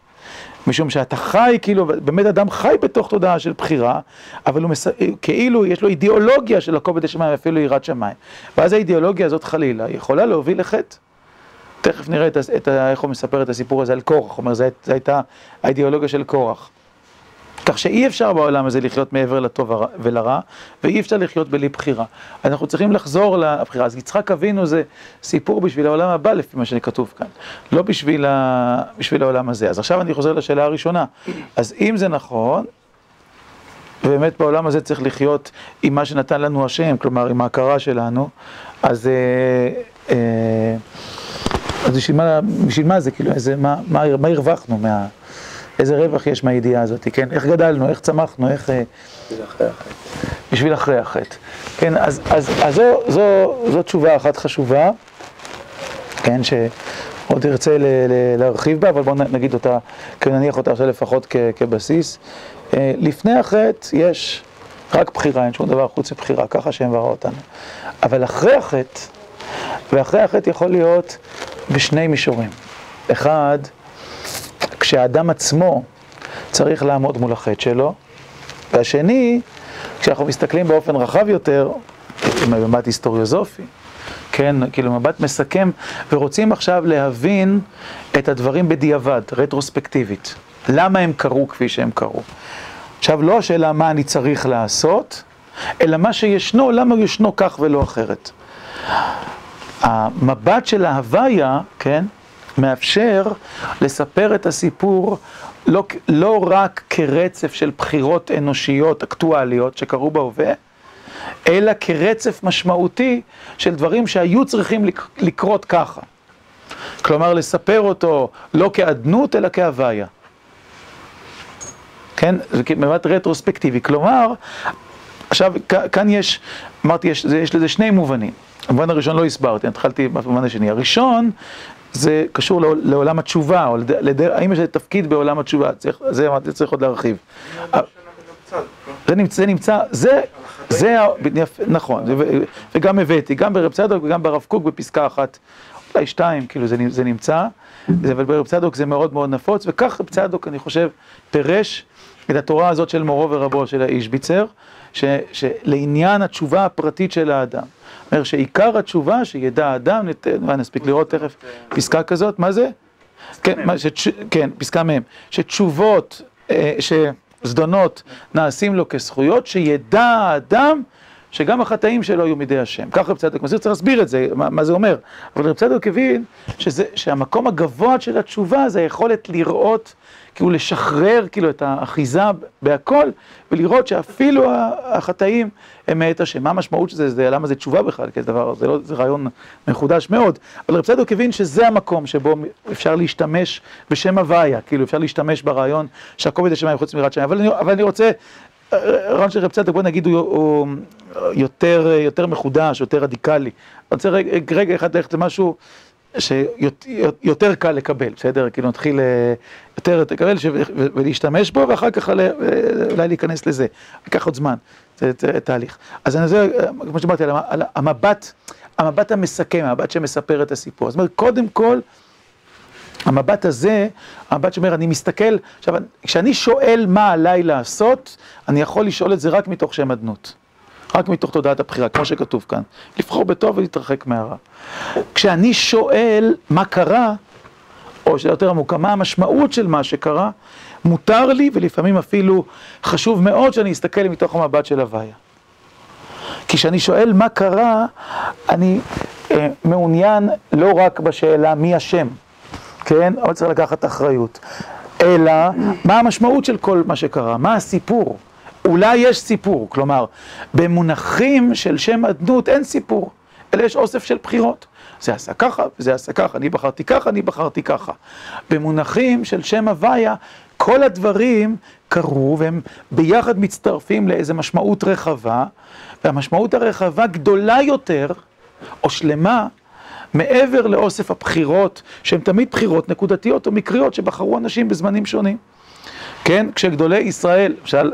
Speaker 1: משום שאתה חי, כאילו, באמת אדם חי בתוך תודעה של בחירה, אבל הוא מס... כאילו יש לו אידיאולוגיה של הכובד השמיים, אפילו יראת שמיים. ואז האידיאולוגיה הזאת חלילה יכולה להוביל לחטא. תכף נראה את, את, איך הוא מספר את הסיפור הזה על קורח, הוא אומר, זו הייתה האידיאולוגיה של קורח. כך שאי אפשר בעולם הזה לחיות מעבר לטוב ולרע, ואי אפשר לחיות בלי בחירה. אנחנו צריכים לחזור לבחירה. אז יצחק אבינו זה סיפור בשביל העולם הבא, לפי מה שכתוב כאן, לא בשביל, ה... בשביל העולם הזה. אז עכשיו אני חוזר לשאלה הראשונה. אז אם זה נכון, ובאמת בעולם הזה צריך לחיות עם מה שנתן לנו השם, כלומר עם ההכרה שלנו, אז, אה, אה, אז בשביל, מה, בשביל מה זה, כאילו, איזה, מה, מה, מה הרווחנו, מה, איזה רווח יש מהידיעה הזאת, כן? איך גדלנו, איך צמחנו, איך... בשביל אחרי החטא. בשביל אחרי החטא. כן, אז, אז, אז זו, זו, זו תשובה אחת חשובה, כן, שעוד ארצה ל, ל, להרחיב בה, אבל בואו נגיד אותה, כי נניח אותה עכשיו לפחות כ, כבסיס. אה, לפני החטא יש רק בחירה, אין שום דבר חוץ מבחירה, ככה שהם ברא אותנו. אבל אחרי החטא, ואחרי החטא יכול להיות בשני מישורים. אחד, כשהאדם עצמו צריך לעמוד מול החטא שלו, והשני, כשאנחנו מסתכלים באופן רחב יותר, עם מבט היסטוריוזופי, כן, כאילו מבט מסכם, ורוצים עכשיו להבין את הדברים בדיעבד, רטרוספקטיבית. למה הם קרו כפי שהם קרו. עכשיו, לא השאלה מה אני צריך לעשות, אלא מה שישנו, למה ישנו כך ולא אחרת. המבט של ההוויה, כן, מאפשר לספר את הסיפור לא, לא רק כרצף של בחירות אנושיות אקטואליות שקרו בהווה, אלא כרצף משמעותי של דברים שהיו צריכים לקרות ככה. כלומר, לספר אותו לא כאדנות, אלא כהוויה. כן? זה במבט רטרוספקטיבי. כלומר, עכשיו, כאן יש, אמרתי, יש, יש לזה שני מובנים. המובן הראשון לא הסברתי, התחלתי במובן השני. הראשון, זה קשור לעולם התשובה, או לדר, האם יש תפקיד בעולם התשובה, זה אמרתי, צריך עוד להרחיב. זה נמצא, זה נמצא, זה, זה, נכון, וגם הבאתי, גם ברב צדוק וגם ברב קוק בפסקה אחת, אולי שתיים, כאילו זה נמצא, אבל ברב צדוק זה מאוד מאוד נפוץ, וכך רב צדוק, אני חושב, פירש את התורה הזאת של מורו ורבו של האיש ביצר, שלעניין התשובה הפרטית של האדם. אומר שעיקר התשובה שידע האדם, נספיק לראות תכף פסקה כזאת, מה זה? כן, כן, פסקה מהם, שתשובות, אה, שזדונות נעשים לו כזכויות, שידע האדם שגם החטאים שלו יהיו מידי השם. ככה רב צדוק מסביר, צריך להסביר את זה, מה, מה זה אומר. אבל רב צדוק הבין שזה, שהמקום הגבוה של התשובה זה היכולת לראות כאילו לשחרר כאילו את האחיזה בהכל, ולראות שאפילו החטאים הם מאת השם. מה המשמעות של זה? זה למה זה תשובה בכלל? כי זה דבר, זה, לא, זה רעיון מחודש מאוד. אבל רב צדוק הבין שזה המקום שבו אפשר להשתמש בשם הוויה, כאילו אפשר להשתמש ברעיון שהכל בידי שמיים חוץ מיראת שמיים. אבל, אבל אני רוצה, רעיון של רב צדוק, בוא נגיד, הוא, הוא יותר, יותר מחודש, יותר רדיקלי. אני רוצה רגע, רגע אחד ללכת למשהו... שיותר קל לקבל, בסדר? כאילו נתחיל אה, יותר לקבל ולהשתמש בו ואחר כך אולי להיכנס לזה. ייקח עוד זמן, זה תהליך. אז אני רוצה, כמו שאמרתי, על המבט, המבט המסכם, המבט שמספר את הסיפור. זאת אומרת, קודם כל, המבט הזה, המבט שאומר, אני מסתכל, עכשיו, כשאני שואל מה עליי לעשות, אני יכול לשאול את זה רק מתוך שם אדנות. רק מתוך תודעת הבחירה, כמו שכתוב כאן. לבחור בטוב ולהתרחק מהרע. כשאני שואל מה קרה, או שאלה יותר עמוקה, מה המשמעות של מה שקרה, מותר לי, ולפעמים אפילו חשוב מאוד שאני אסתכל מתוך המבט של הוויה. כי כשאני שואל מה קרה, אני אה, מעוניין לא רק בשאלה מי אשם, כן? אבל צריך לקחת אחריות. אלא, מה המשמעות של כל מה שקרה? מה הסיפור? אולי יש סיפור, כלומר, במונחים של שם אדנות אין סיפור, אלא יש אוסף של בחירות. זה עשה ככה, וזה עשה ככה, אני בחרתי ככה, אני בחרתי ככה. במונחים של שם הוויה, כל הדברים קרו והם ביחד מצטרפים לאיזו משמעות רחבה, והמשמעות הרחבה גדולה יותר, או שלמה, מעבר לאוסף הבחירות, שהן תמיד בחירות נקודתיות או מקריות שבחרו אנשים בזמנים שונים. כן, כשגדולי ישראל, למשל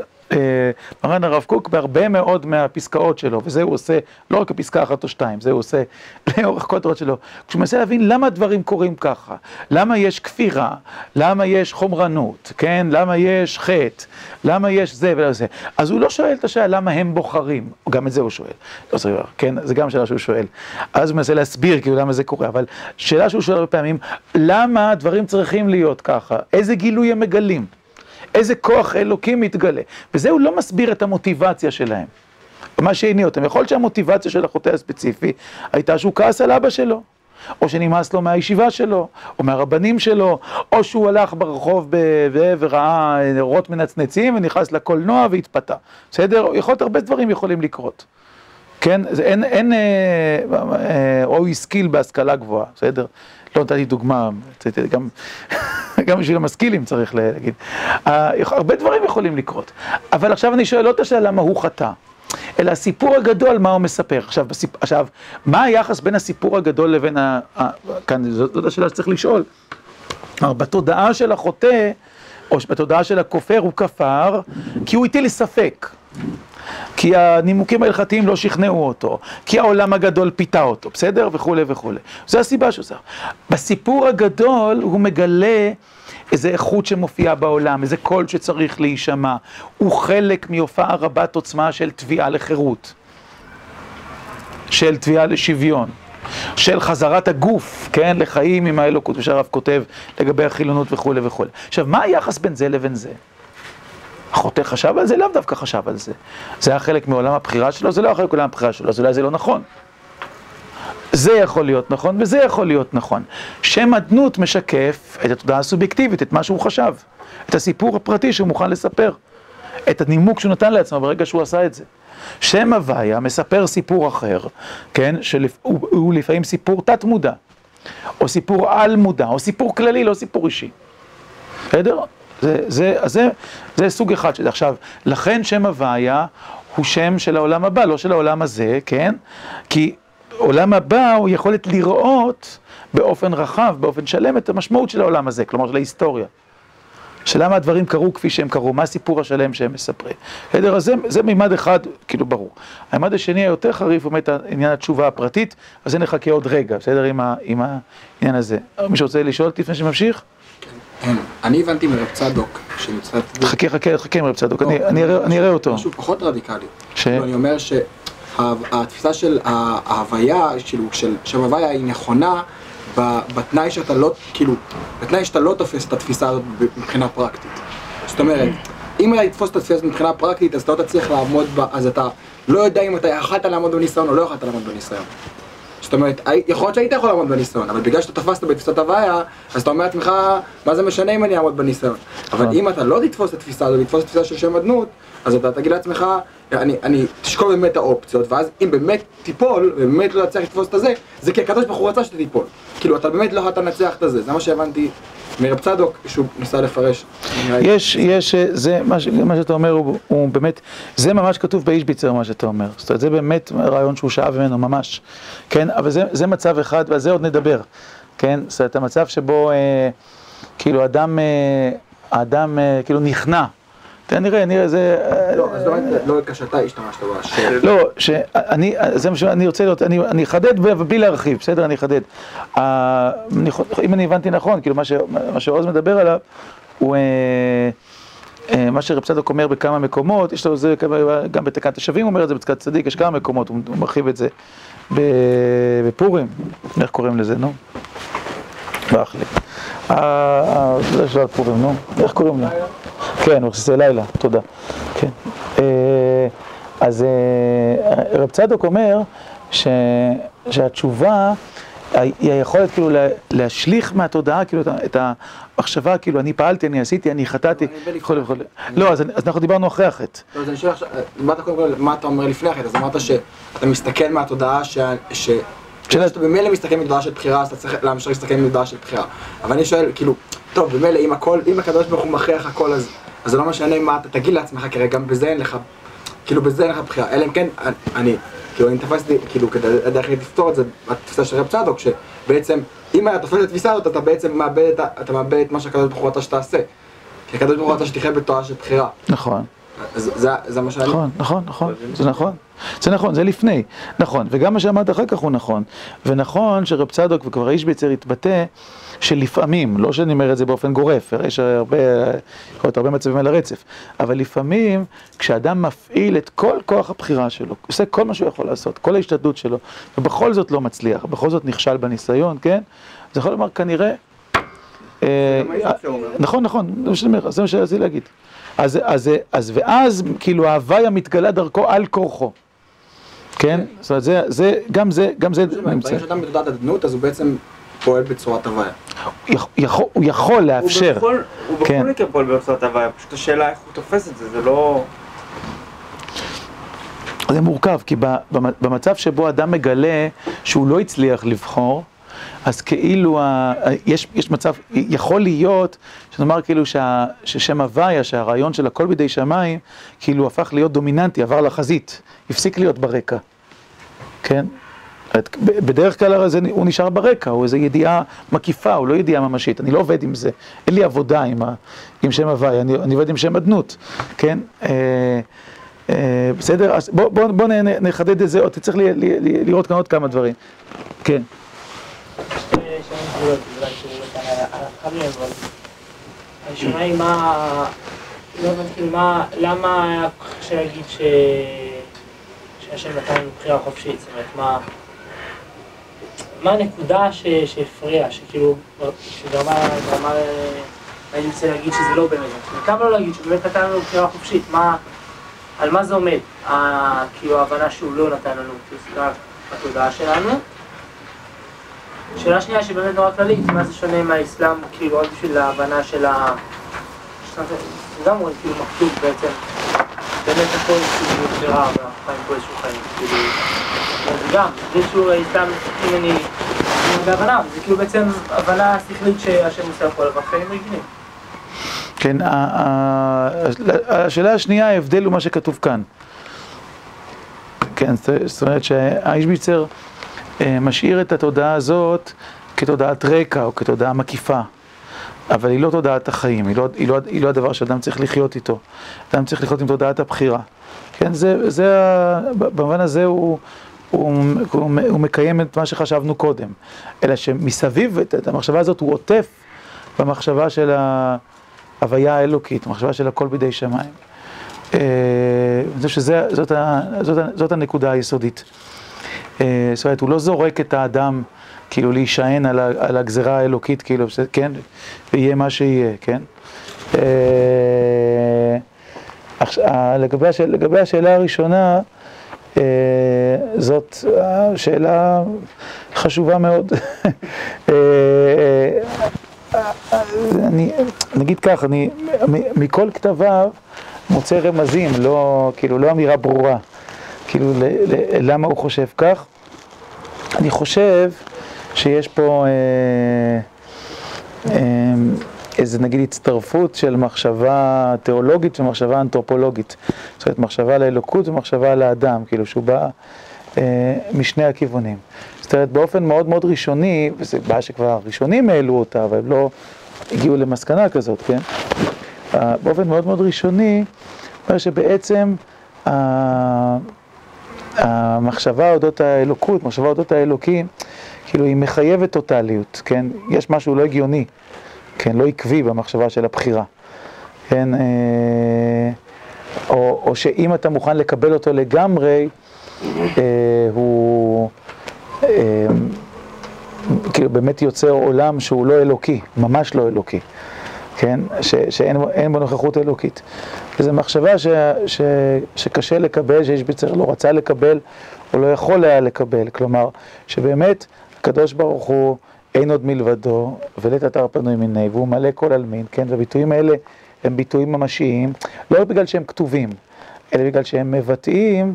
Speaker 1: מרן הרב קוק בהרבה מאוד מהפסקאות שלו, וזה הוא עושה לא רק בפסקה אחת או שתיים, זה הוא עושה לאורך כל התורות שלו, כשהוא מנסה להבין למה דברים קורים ככה, למה יש כפירה, למה יש חומרנות, כן, למה יש חטא, למה יש זה וזה, אז הוא לא שואל את השאלה למה הם בוחרים, גם את זה הוא שואל, לא צריך, כן, זה גם שאלה שהוא שואל, אז הוא מנסה להסביר כאילו למה זה קורה, אבל שאלה שהוא שואל הרבה פעמים, למה דברים צריכים להיות ככה, איזה גילוי הם מגלים? איזה כוח אלוקים מתגלה. וזה הוא לא מסביר את המוטיבציה שלהם. מה שהניע אותם. יכול להיות שהמוטיבציה של החוטא הספציפי הייתה שהוא כעס על אבא שלו. או שנמאס לו מהישיבה שלו, או מהרבנים שלו, או שהוא הלך ברחוב וראה נרות מנצנצים ונכנס לקולנוע והתפתה, בסדר? יכול להיות הרבה דברים יכולים לקרות. כן? זה אין, אין, אה, אה, או הוא השכיל בהשכלה גבוהה, בסדר? לא נתתי דוגמה, גם, גם בשביל המשכילים צריך להגיד. הרבה דברים יכולים לקרות. אבל עכשיו אני שואל לא את השאלה למה הוא חטא, אלא הסיפור הגדול, מה הוא מספר. עכשיו, בסיפ... עכשיו, מה היחס בין הסיפור הגדול לבין ה... כאן, זאת השאלה שצריך לשאול. בתודעה של החוטא, או בתודעה של הכופר, הוא כפר, כי הוא הטיל ספק. כי הנימוקים ההלכתיים לא שכנעו אותו, כי העולם הגדול פיתה אותו, בסדר? וכולי וכולי. זו הסיבה שהוא עושה. בסיפור הגדול הוא מגלה איזה איכות שמופיעה בעולם, איזה קול שצריך להישמע. הוא חלק מהופעה רבת עוצמה של תביעה לחירות, של תביעה לשוויון. של חזרת הגוף, כן, לחיים עם האלוקות, ושהרב כותב לגבי החילונות וכולי וכולי. עכשיו, מה היחס בין זה לבין זה? החוטא חשב על זה? לאו דווקא חשב על זה. זה היה חלק מעולם הבחירה שלו? זה לא היה חלק מעולם הבחירה שלו, אז אולי זה לא נכון. זה יכול להיות נכון וזה יכול להיות נכון. שם אדנות משקף את התודעה הסובייקטיבית, את מה שהוא חשב, את הסיפור הפרטי שהוא מוכן לספר, את הנימוק שהוא נתן לעצמו ברגע שהוא עשה את זה. שם הוויה מספר סיפור אחר, כן, שהוא לפעמים סיפור תת-מודע, או סיפור על-מודע, או סיפור כללי, לא סיפור אישי. בסדר? זה, זה, זה, זה סוג אחד של. עכשיו, לכן שם הוויה הוא שם של העולם הבא, לא של העולם הזה, כן? כי עולם הבא הוא יכולת לראות באופן רחב, באופן שלם, את המשמעות של העולם הזה, כלומר של ההיסטוריה. שלמה הדברים קרו כפי שהם קרו, מה הסיפור השלם שהם מספרים. בסדר, אז זה, זה מימד אחד, כאילו ברור. המימד השני היותר חריף הוא באמת עניין התשובה הפרטית, אז זה נחכה עוד רגע, בסדר, עם, ה, עם העניין הזה. מישהו רוצה לשאול לפני שממשיך?
Speaker 2: כן. אני הבנתי מרב צדוק, שמצוות...
Speaker 1: חכה, חכה, חכה מרב צדוק, אני אראה אותו.
Speaker 2: משהו פחות רדיקלי. אני אומר שהתפיסה של ההוויה, כאילו, של שם הוויה היא נכונה בתנאי שאתה לא, כאילו, בתנאי שאתה לא תופס את התפיסה הזאת מבחינה פרקטית. זאת אומרת, אם אתה תתפוס את התפיסה הזאת מבחינה פרקטית, אז אתה לא תצליח לעמוד בה, אז אתה לא יודע אם אתה יכלת לעמוד בניסיון או לא יכלת לעמוד בניסיון. זאת אומרת, יכול להיות שהיית יכול לעמוד בניסיון, אבל בגלל שאתה תפסת בתפיסת הוויה, אז אתה אומר לעצמך, מה זה משנה אם אני אעמוד בניסיון? אבל נכון. אם אתה לא תתפוס את התפיסה הזו, תתפוס את התפיסה של שם אדנות, אז אתה תגיד לעצמך, אני, אני תשקול באמת את האופציות, ואז אם באמת תיפול, ובאמת לא תצליח לתפוס את הזה, זה כי הקדוש ברוך הוא רצה שאתה תיפול. כאילו, אתה באמת לא יכולת לנצח את הזה, זה מה שהבנתי מרב צדוק, שהוא ניסה לפרש.
Speaker 1: יש, יש, זה, מה, מה שאתה אומר הוא, הוא באמת, זה ממש כתוב באישביצר מה שאתה אומר. זאת אומרת, זה באמת רעיון שהוא שאב ממנו ממש, כן? אבל זה, זה מצב אחד, ועל זה עוד נדבר, כן? זאת אומרת, המצב שבו, אה, כאילו, אדם, אה, האדם, אה, כאילו, נכנע. תראה, נראה, נראה, זה...
Speaker 2: לא, אז לא כשאתה השתמשת בשאלה.
Speaker 1: לא, שאני, זה מה שאני רוצה לראות, אני אחדד בלי להרחיב, בסדר? אני אחדד. אם אני הבנתי נכון, כאילו מה שעוז מדבר עליו, הוא... מה שרב צדוק אומר בכמה מקומות, יש לו זה גם בתקנת השבים הוא אומר את זה בתקנת צדיק, יש כמה מקומות, הוא מרחיב את זה בפורים, איך קוראים לזה, נו? לי. זה שלב פורים, נו, איך קוראים לה? כן, מכסיסי לילה, תודה. כן. אז רב צדוק אומר שהתשובה היא היכולת כאילו להשליך מהתודעה כאילו את המחשבה כאילו אני פעלתי, אני עשיתי, אני חטאתי, וכולי וכולי. לא, אז אנחנו דיברנו אחרי החטא.
Speaker 2: לא, אז אני שואל עכשיו, מה אתה אומר לפני החטא? אז אמרת שאתה מסתכל מהתודעה ש... כשאתה במילא מסתכל מתודעה של בחירה, אז אתה צריך להמשיך להסתכל מתודעה של בחירה. אבל אני שואל, כאילו, טוב, במילא אם הכל, אם הקדוש ברוך הוא מכריח הכל, אז זה לא משנה מה אתה תגיד לעצמך, כי גם בזה אין לך, כאילו בזה אין לך בחירה. אלא אם כן, אני, כאילו אני תפסתי, כאילו כדי לדעת לפתור את זה, התפיסה של רב צדוק, שבעצם, אם אתה תופס את התפיסה הזאת, אתה בעצם מאבד את, אתה מאבד את מה שהקדוש ברוך הוא רצה שתעשה. כי הקדוש ברוך הוא רצה שתחיה בתורה של בחירה.
Speaker 1: נכון.
Speaker 2: זה, מה שאני...
Speaker 1: נכון, נכון, נכון, זה נכון. זה נכון, זה לפני. נכון, וגם מה שאמרת אחר כך הוא נכון. ונכון שרב צדוק וכבר האיש ביצר התבטא שלפעמים, לא שאני אומר את זה באופן גורף, יש הרבה, יכול להיות הרבה מצבים על הרצף, אבל לפעמים כשאדם מפעיל את כל כוח הבחירה שלו, עושה כל מה שהוא יכול לעשות, כל ההשתדלות שלו, ובכל זאת לא מצליח, בכל זאת נכשל בניסיון, כן? זה יכול לומר כנראה... אה, נכון, נכון, זה מה שרציתי להגיד. אז, אז, אז ואז כאילו ההוויה מתגלה דרכו על כורחו. כן? זאת אומרת, זה, זה, גם זה, גם זה
Speaker 2: נמצא. ברגע שאדם בתודעת אדנות, אז הוא בעצם פועל בצורת הוויה.
Speaker 1: הוא יכול לאפשר.
Speaker 3: הוא בכל כן. מקרה פועל בצורת הוויה, פשוט השאלה איך הוא תופס את זה, זה לא...
Speaker 1: זה מורכב, כי במצב שבו אדם מגלה שהוא לא הצליח לבחור, אז כאילו, ה... יש, יש מצב, יכול להיות, שנאמר כאילו שה... ששם הוויה, שהרעיון של הכל בידי שמיים, כאילו הפך להיות דומיננטי, עבר לחזית, הפסיק להיות ברקע, כן? בדרך כלל הרי הוא נשאר ברקע, הוא איזו ידיעה מקיפה, הוא לא ידיעה ממשית, אני לא עובד עם זה, אין לי עבודה עם, ה... עם שם הוויה, אני, אני עובד עם שם אדנות, כן? אה, אה, בסדר? אז בואו בוא, בוא נחדד את זה עוד, צריך לראות כאן עוד כמה דברים. כן.
Speaker 4: השאלה היא מה, לא הבנתי מה, למה היה קשה להגיד שהשם נתן לנו בחירה חופשית, זאת אומרת, מה, מה הנקודה שהפריעה, שכאילו, שגרמה, גרמה, אני רוצה להגיד שזה לא באמת, כמה לא להגיד שבאמת נתן לנו בחירה חופשית, מה, על מה זה עומד, כאילו ההבנה שהוא לא נתן לנו, כאילו התודעה שלנו. שאלה שנייה שבאמת נורא כללית, מה זה שונה מהאסלאם, כאילו רק בשביל ההבנה של ה... גם רואים כאילו מכתוב בעצם, באמת הכל כאילו בחירה, ואנחנו חיים פה איזשהו חיים, כאילו, זה גם, זה שהוא האסלאם, אם אני, בהבנה, זה כאילו בעצם הבנה שכלית שהשם עושה הכל, אבל חיים רגילים.
Speaker 1: כן, השאלה השנייה, ההבדל הוא מה שכתוב כאן. כן, זאת אומרת שהאישביצר אה, משאיר את התודעה הזאת כתודעת רקע או כתודעה מקיפה. אבל היא לא תודעת החיים, היא לא, היא לא, היא לא הדבר שאדם צריך לחיות איתו. אדם צריך לחיות עם תודעת הבחירה. כן, זה, זה, במובן הזה הוא, הוא, הוא, הוא מקיים את מה שחשבנו קודם. אלא שמסביב, את, את המחשבה הזאת הוא עוטף במחשבה של ההוויה האלוקית, המחשבה של הכל בידי שמיים. אה, אני חושב שזאת הנקודה היסודית. אה, זאת אומרת, הוא לא זורק את האדם כאילו להישען על, על הגזרה האלוקית, כאילו, כן, ויהיה מה שיהיה, כן? אה, השאל, לגבי השאלה הראשונה, אה, זאת שאלה חשובה מאוד. אני, נגיד כך, אני מכל כתביו מוצא רמזים, לא, כאילו, לא אמירה ברורה. כאילו, למה הוא חושב כך? אני חושב שיש פה אה, אה, איזה נגיד הצטרפות של מחשבה תיאולוגית ומחשבה אנתרופולוגית. זאת אומרת, מחשבה לאלוקות ומחשבה לאדם, כאילו שהוא בא אה, משני הכיוונים. זאת אומרת, באופן מאוד מאוד ראשוני, וזו בעיה שכבר הראשונים העלו אותה, אבל הם לא הגיעו למסקנה כזאת, כן? באופן מאוד מאוד ראשוני, אומר שבעצם המחשבה אודות האלוקות, מחשבה אודות האלוקים, כאילו היא מחייבת טוטליות, כן? יש משהו לא הגיוני, כן? לא עקבי במחשבה של הבחירה, כן? אה, או, או שאם אתה מוכן לקבל אותו לגמרי, אה, הוא אה, כאילו באמת יוצר עולם שהוא לא אלוקי, ממש לא אלוקי, כן? ש, שאין בו נוכחות אלוקית. וזו מחשבה ש, ש, שקשה לקבל, שיש ביצר לא רצה לקבל, או לא יכול היה לקבל. כלומר, שבאמת הקדוש ברוך הוא אין עוד מלבדו, ולית אתר פנוי מיני, והוא מלא כל עלמין, כן? והביטויים האלה הם ביטויים ממשיים, לא בגלל שהם כתובים, אלא בגלל שהם מבטאים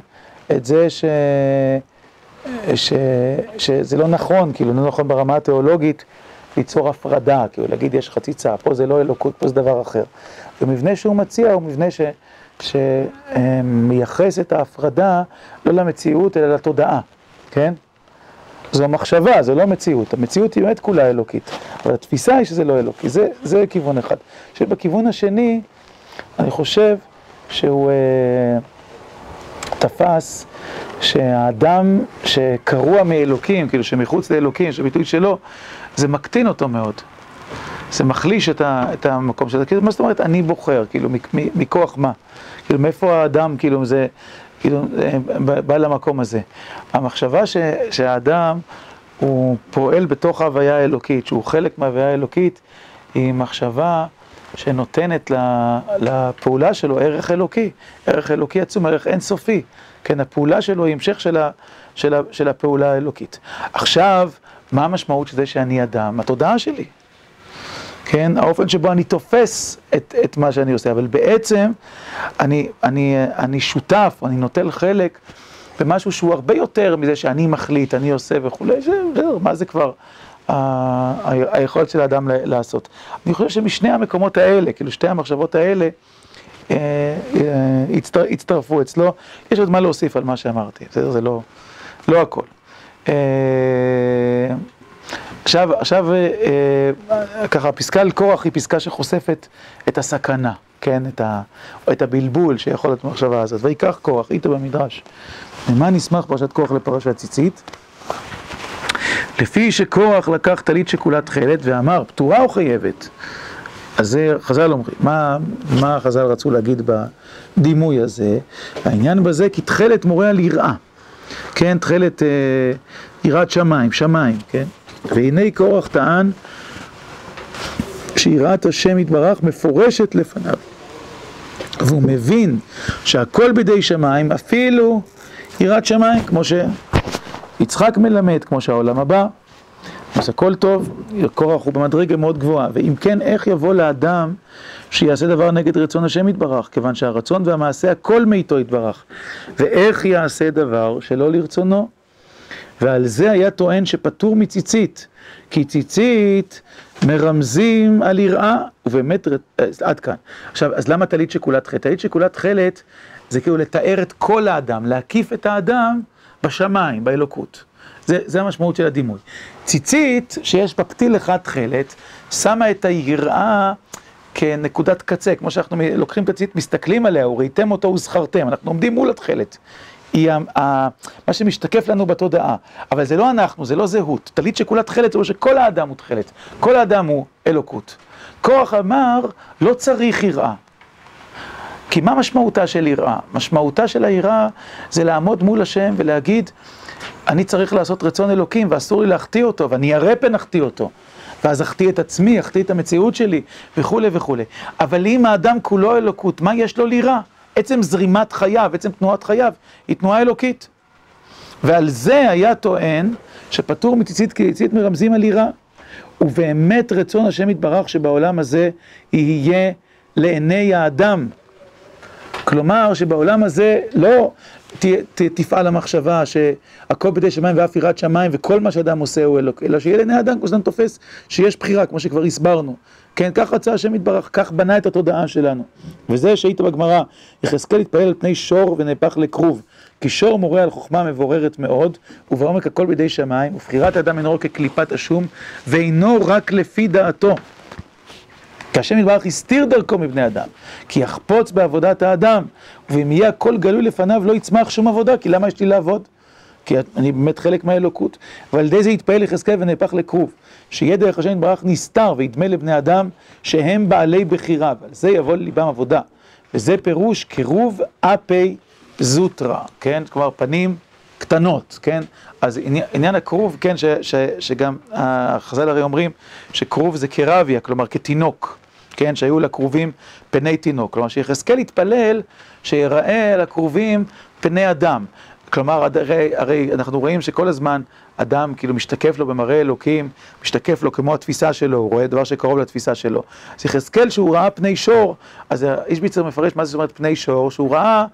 Speaker 1: את זה ש... ש... שזה לא נכון, כאילו, לא נכון ברמה התיאולוגית ליצור הפרדה, כאילו, להגיד יש חציצה, פה זה לא אלוקות, פה זה דבר אחר. המבנה שהוא מציע הוא מבנה ש... שמייחס את ההפרדה לא למציאות אלא לתודעה, כן? זו מחשבה, זו לא מציאות. המציאות היא באמת כולה אלוקית, אבל התפיסה היא שזה לא אלוקי. זה, זה כיוון אחד. שבכיוון השני, אני חושב שהוא אה, תפס שהאדם שקרוע מאלוקים, כאילו שמחוץ לאלוקים, שהביטוי שלו, זה מקטין אותו מאוד. זה מחליש את, ה, את המקום של זה, כאילו, מה זאת אומרת, אני בוחר, כאילו, מכוח מה? כאילו, מאיפה האדם, כאילו, זה, כאילו, בא למקום הזה. המחשבה ש, שהאדם הוא פועל בתוך ההוויה האלוקית, שהוא חלק מההוויה האלוקית, היא מחשבה שנותנת לפעולה שלו ערך אלוקי, ערך אלוקי עצום, ערך אינסופי. כן, הפעולה שלו היא המשך של, ה, של, ה, של הפעולה האלוקית. עכשיו, מה המשמעות של זה שאני אדם? התודעה שלי. כן, האופן שבו אני תופס את, את מה שאני עושה, אבל בעצם אני, אני, אני שותף, אני נוטל חלק במשהו שהוא הרבה יותר מזה שאני מחליט, אני עושה וכולי, מה זה כבר היכולת של האדם לעשות. אני חושב שמשני המקומות האלה, כאילו שתי המחשבות האלה, אה, אה, הצטרפו אצלו, יש עוד מה להוסיף על מה שאמרתי, בסדר? זה לא, לא הכל. אה, עכשיו, עכשיו, ככה, פסקה על קורח היא פסקה שחושפת את הסכנה, כן? את, ה, את הבלבול שיכול להיות במחשבה הזאת. ויקח קורח, איתו במדרש. ממה נסמך פרשת קורח לפרשת ציצית? לפי שקורח לקח טלית שכולה תכלת ואמר, פטורה או חייבת? אז זה חז"ל אומרים, מה, מה חז"ל רצו להגיד בדימוי הזה? העניין בזה כי תכלת מורה על יראה, כן, תכלת אה, יראת שמיים, שמיים, כן? והנה קורח טען שיראת השם יתברך מפורשת לפניו והוא מבין שהכל בידי שמיים, אפילו יראת שמיים, כמו שיצחק מלמד, כמו שהעולם הבא אז הכל טוב, קורח הוא במדרגה מאוד גבוהה, ואם כן, איך יבוא לאדם שיעשה דבר נגד רצון השם יתברך? כיוון שהרצון והמעשה הכל מאיתו יתברך. ואיך יעשה דבר שלא לרצונו? ועל זה היה טוען שפטור מציצית, כי ציצית מרמזים על יראה, ובאמת, אה, עד כאן. עכשיו, אז למה טלית שכולה תכלת? טלית שכולה תכלת זה כאילו לתאר את כל האדם, להקיף את האדם בשמיים, באלוקות. זה, זה המשמעות של הדימוי. ציצית, שיש בה פתיל אחד תכלת, שמה את היראה כנקודת קצה, כמו שאנחנו לוקחים את הציצית, מסתכלים עליה, וראיתם אותו וזכרתם, אנחנו עומדים מול התכלת. היא מה שמשתקף לנו בתודעה, אבל זה לא אנחנו, זה לא זהות. טלית שכולה תכלת, זה אומר שכל האדם הוא תכלת, כל האדם הוא אלוקות. כוח אמר, לא צריך יראה. כי מה משמעותה של יראה? משמעותה של היראה זה לעמוד מול השם ולהגיד, אני צריך לעשות רצון אלוקים ואסור לי להחטיא אותו, ואני ירא פן אחטיא אותו. ואז אחטיא את עצמי, אחטיא את המציאות שלי, וכולי וכולי. אבל אם האדם כולו אלוקות, מה יש לו לירה? עצם זרימת חייו, עצם תנועת חייו, היא תנועה אלוקית. ועל זה היה טוען שפטור מציצית כי ציצית מרמזים על יראה. ובאמת רצון השם יתברך שבעולם הזה יהיה לעיני האדם. כלומר שבעולם הזה לא ת, ת, תפעל המחשבה שהכל בידי שמיים ואף יראת שמיים וכל מה שאדם עושה הוא אלוק, אלא שיהיה לעיני אדם כמו שאדם תופס שיש בחירה, כמו שכבר הסברנו. כן, כך רצה השם יתברך, כך בנה את התודעה שלנו. וזה שהיית בגמרא, יחזקאל התפעל על פני שור ונהפך לכרוב. כי שור מורה על חוכמה מבוררת מאוד, ובעומק הכל בידי שמיים, ובחירת האדם אינו רק כקליפת השום, ואינו רק לפי דעתו. כי השם יתברך הסתיר דרכו מבני אדם, כי יחפוץ בעבודת האדם, ואם יהיה הכל גלוי לפניו לא יצמח שום עבודה, כי למה יש לי לעבוד? כי אני באמת חלק מהאלוקות. ועל ידי זה יתפעל יחזקאל ונהפך לכרוב, שיהיה דרך השם יתברך נסתר וידמה לבני אדם שהם בעלי בחירה, ועל זה יבוא לליבם עבודה. וזה פירוש קירוב אפי זוטרא, כן? כלומר פנים קטנות, כן? אז עניין, עניין הכרוב, כן, ש, ש, שגם החז"ל הרי אומרים שכרוב זה כרביה, כלומר כתינוק. כן, שהיו לכרובים פני תינוק. כלומר, שיחזקאל התפלל שיראה לכרובים פני אדם. כלומר, הרי, הרי אנחנו רואים שכל הזמן אדם כאילו משתקף לו במראה אלוקים, משתקף לו כמו התפיסה שלו, הוא רואה דבר שקרוב לתפיסה שלו. אז יחזקאל שהוא ראה פני שור, אז איש ביצר מפרש מה זאת אומרת פני שור, שהוא ראה אה,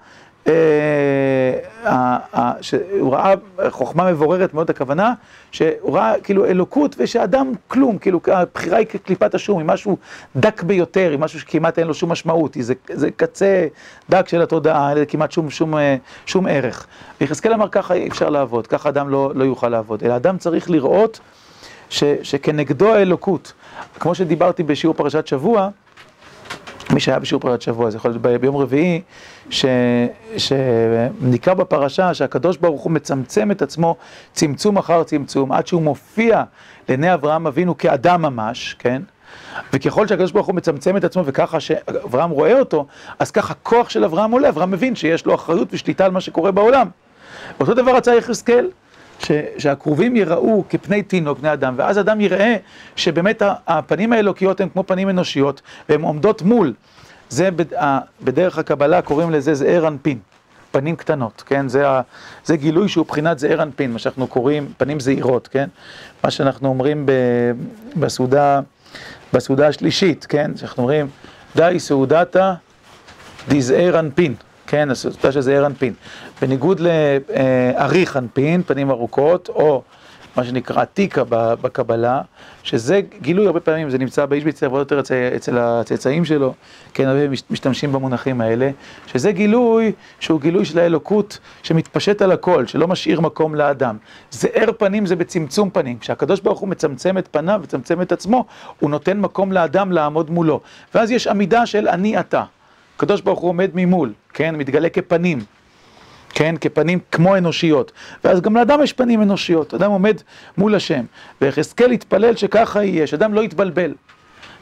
Speaker 1: שהוא ראה חוכמה מבוררת מאוד הכוונה, שהוא ראה כאילו אלוקות ושאדם כלום, כאילו הבחירה היא כקליפת השום, היא משהו דק ביותר, היא משהו שכמעט אין לו שום משמעות, זה, זה קצה דק של התודעה, אין כמעט שום, שום, אה, שום ערך. ויחזקאל אמר ככה אי אפשר לעבוד, ככה אדם לא, לא יוכל לעבוד, אלא אדם צריך לראות ש, שכנגדו האלוקות, כמו שדיברתי בשיעור פרשת שבוע, מי שהיה בשיעור פרשת שבוע, זה יכול להיות ביום רביעי, שנקרא בפרשה שהקדוש ברוך הוא מצמצם את עצמו צמצום אחר צמצום, עד שהוא מופיע לעיני אברהם אבינו כאדם ממש, כן? וככל שהקדוש ברוך הוא מצמצם את עצמו וככה שאברהם רואה אותו, אז ככה הכוח של אברהם עולה, אברהם מבין שיש לו אחריות ושליטה על מה שקורה בעולם. אותו דבר רצה יחזקאל, שהכרובים יראו כפני תינוק, בני אדם, ואז אדם יראה שבאמת הפנים האלוקיות הן כמו פנים אנושיות, והן עומדות מול. זה בדרך הקבלה קוראים לזה זעיר אנפין, פנים קטנות, כן? זה, זה גילוי שהוא בחינת זעיר אנפין, מה שאנחנו קוראים פנים זעירות, כן? מה שאנחנו אומרים בסעודה, בסעודה השלישית, כן? שאנחנו אומרים, די סעודתה דזעיר אנפין. כן, הסעודה של זעיר אנפין. בניגוד לאריך אנפין, פנים ארוכות, או מה שנקרא תיקה בקבלה, שזה גילוי הרבה פעמים, זה נמצא באיש ביצר ועוד יותר אצל הצאצאים שלו, כן, הרבה משתמשים במונחים האלה, שזה גילוי שהוא גילוי של האלוקות שמתפשט על הכל, שלא משאיר מקום לאדם. זעיר פנים זה בצמצום פנים, כשהקדוש ברוך הוא מצמצם את פניו, מצמצם את עצמו, הוא נותן מקום לאדם לעמוד מולו. ואז יש עמידה של אני אתה. הקדוש ברוך הוא עומד ממול, כן, מתגלה כפנים, כן, כפנים כמו אנושיות, ואז גם לאדם יש פנים אנושיות, אדם עומד מול השם, ויחזקאל התפלל שככה יהיה, שאדם לא יתבלבל.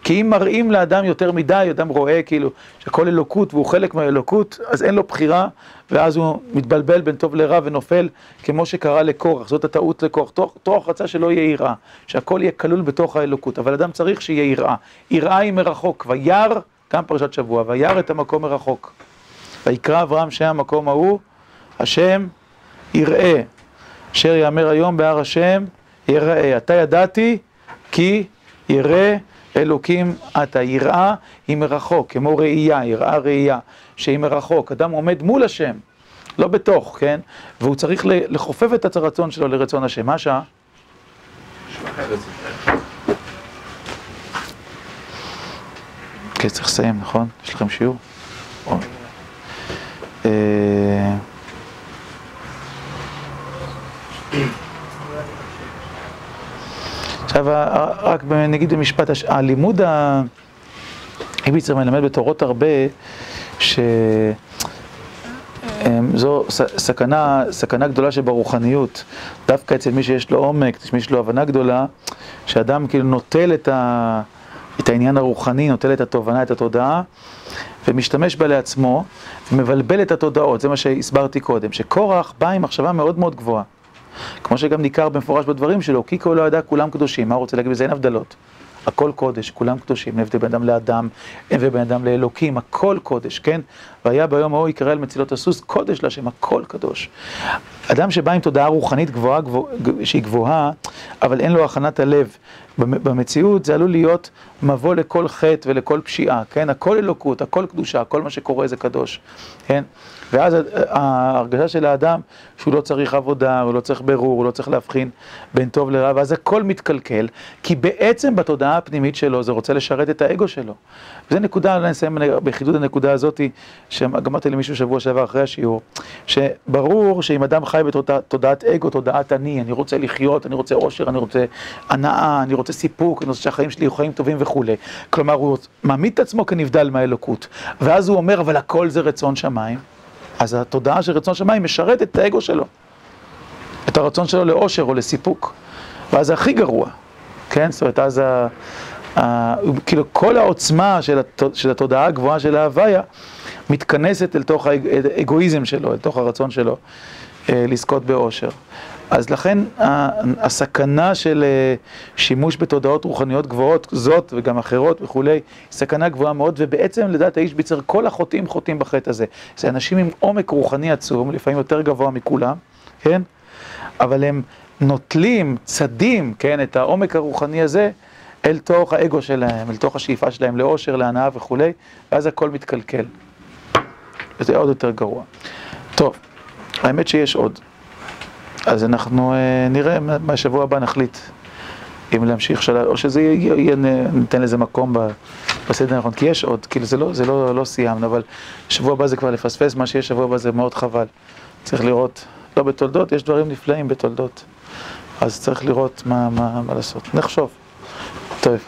Speaker 1: כי אם מראים לאדם יותר מדי, אדם רואה כאילו שכל אלוקות והוא חלק מהאלוקות, אז אין לו בחירה, ואז הוא מתבלבל בין טוב לרע ונופל, כמו שקרה לקורח, זאת הטעות לקורח. תורח רצה שלא יהיה יראה, שהכל יהיה כלול בתוך האלוקות, אבל אדם צריך שיהיה יראה. יראה היא מרחוק, וירא גם פרשת שבוע, וירא את המקום מרחוק. ויקרא אברהם שם המקום ההוא, השם יראה. אשר יאמר היום בהר השם יראה. אתה ידעתי כי יראה אלוקים אתה. יראה היא מרחוק, כמו ראייה, יראה ראייה, שהיא מרחוק. אדם עומד מול השם, לא בתוך, כן? והוא צריך לכופף את הרצון שלו לרצון השם. מה השעה? כן, צריך לסיים, נכון? יש לכם שיעור? עכשיו, רק נגיד במשפט, הלימוד ה... איביצר מלמד בתורות הרבה, שזו סכנה, סכנה גדולה שברוחניות, דווקא אצל מי שיש לו עומק, מי שיש לו הבנה גדולה, שאדם כאילו נוטל את ה... את העניין הרוחני, נוטל את התובנה, את התודעה, ומשתמש בה לעצמו, ומבלבל את התודעות, זה מה שהסברתי קודם, שקורח בא עם מחשבה מאוד מאוד גבוהה. כמו שגם ניכר במפורש בדברים שלו, כי כל לא ידע כולם קדושים, מה הוא רוצה להגיד בזה? אין הבדלות. הכל קודש, כולם קדושים, הבדל בין אדם לאדם, אין הבדל בין אדם לאלוקים, הכל קודש, כן? והיה ביום ההוא יקרא על מצילות הסוס, קודש להשם, הכל קדוש. אדם שבא עם תודעה רוחנית גבוהה, גבוה, שהיא גבוהה, אבל אין לו הכנת הלב במציאות, זה עלול להיות מבוא לכל חטא ולכל פשיעה, כן? הכל אלוקות, הכל קדושה, כל מה שקורה זה קדוש, כן? ואז ההרגשה של האדם שהוא לא צריך עבודה, הוא לא צריך ברור, הוא לא צריך להבחין בין טוב לרע, ואז הכל מתקלקל, כי בעצם בתודעה הפנימית שלו זה רוצה לשרת את האגו שלו. וזו נקודה, אני אסיים בחידוד הנקודה הזאת, שאמרתי למישהו שבוע שעבר אחרי השיעור, שברור שאם אדם חי בתודעת אגו, תודעת אני, אני רוצה לחיות, אני רוצה עושר, אני רוצה הנאה, אני רוצה סיפוק, אני רוצה שהחיים שלי יהיו חיים טובים וכולי. כלומר, הוא מעמיד את עצמו כנבדל מהאלוקות, ואז הוא אומר, אבל הכל זה רצון שמיים. אז התודעה של רצון שמיים משרתת את האגו שלו, את הרצון שלו לאושר או לסיפוק, ואז זה הכי גרוע, כן? זאת אומרת, אז ה... ה... כאילו כל העוצמה של, הת... של התודעה הגבוהה של ההוויה מתכנסת אל תוך האגואיזם שלו, אל תוך הרצון שלו אה, לזכות באושר. אז לכן הסכנה של אה, שימוש בתודעות רוחניות גבוהות, זאת וגם אחרות וכולי, סכנה גבוהה מאוד, ובעצם לדעת האיש ביצר, כל החוטאים חוטאים בחטא הזה. זה אנשים עם עומק רוחני עצום, לפעמים יותר גבוה מכולם, כן? אבל הם נוטלים, צדים, כן, את העומק הרוחני הזה אל תוך האגו שלהם, אל תוך השאיפה שלהם לאושר, להנאה וכולי, ואז הכל מתקלקל. וזה עוד יותר גרוע. טוב, האמת שיש עוד. אז אנחנו אה, נראה, מהשבוע הבא נחליט אם להמשיך שלב, או שזה יהיה, ניתן לזה מקום בסדר הנכון, כי יש עוד, כאילו זה לא, זה לא, לא סיימנו, אבל שבוע הבא זה כבר לפספס, מה שיש שבוע הבא זה מאוד חבל. צריך לראות, לא בתולדות, יש דברים נפלאים בתולדות, אז צריך לראות מה, מה, מה לעשות. נחשוב. טוב.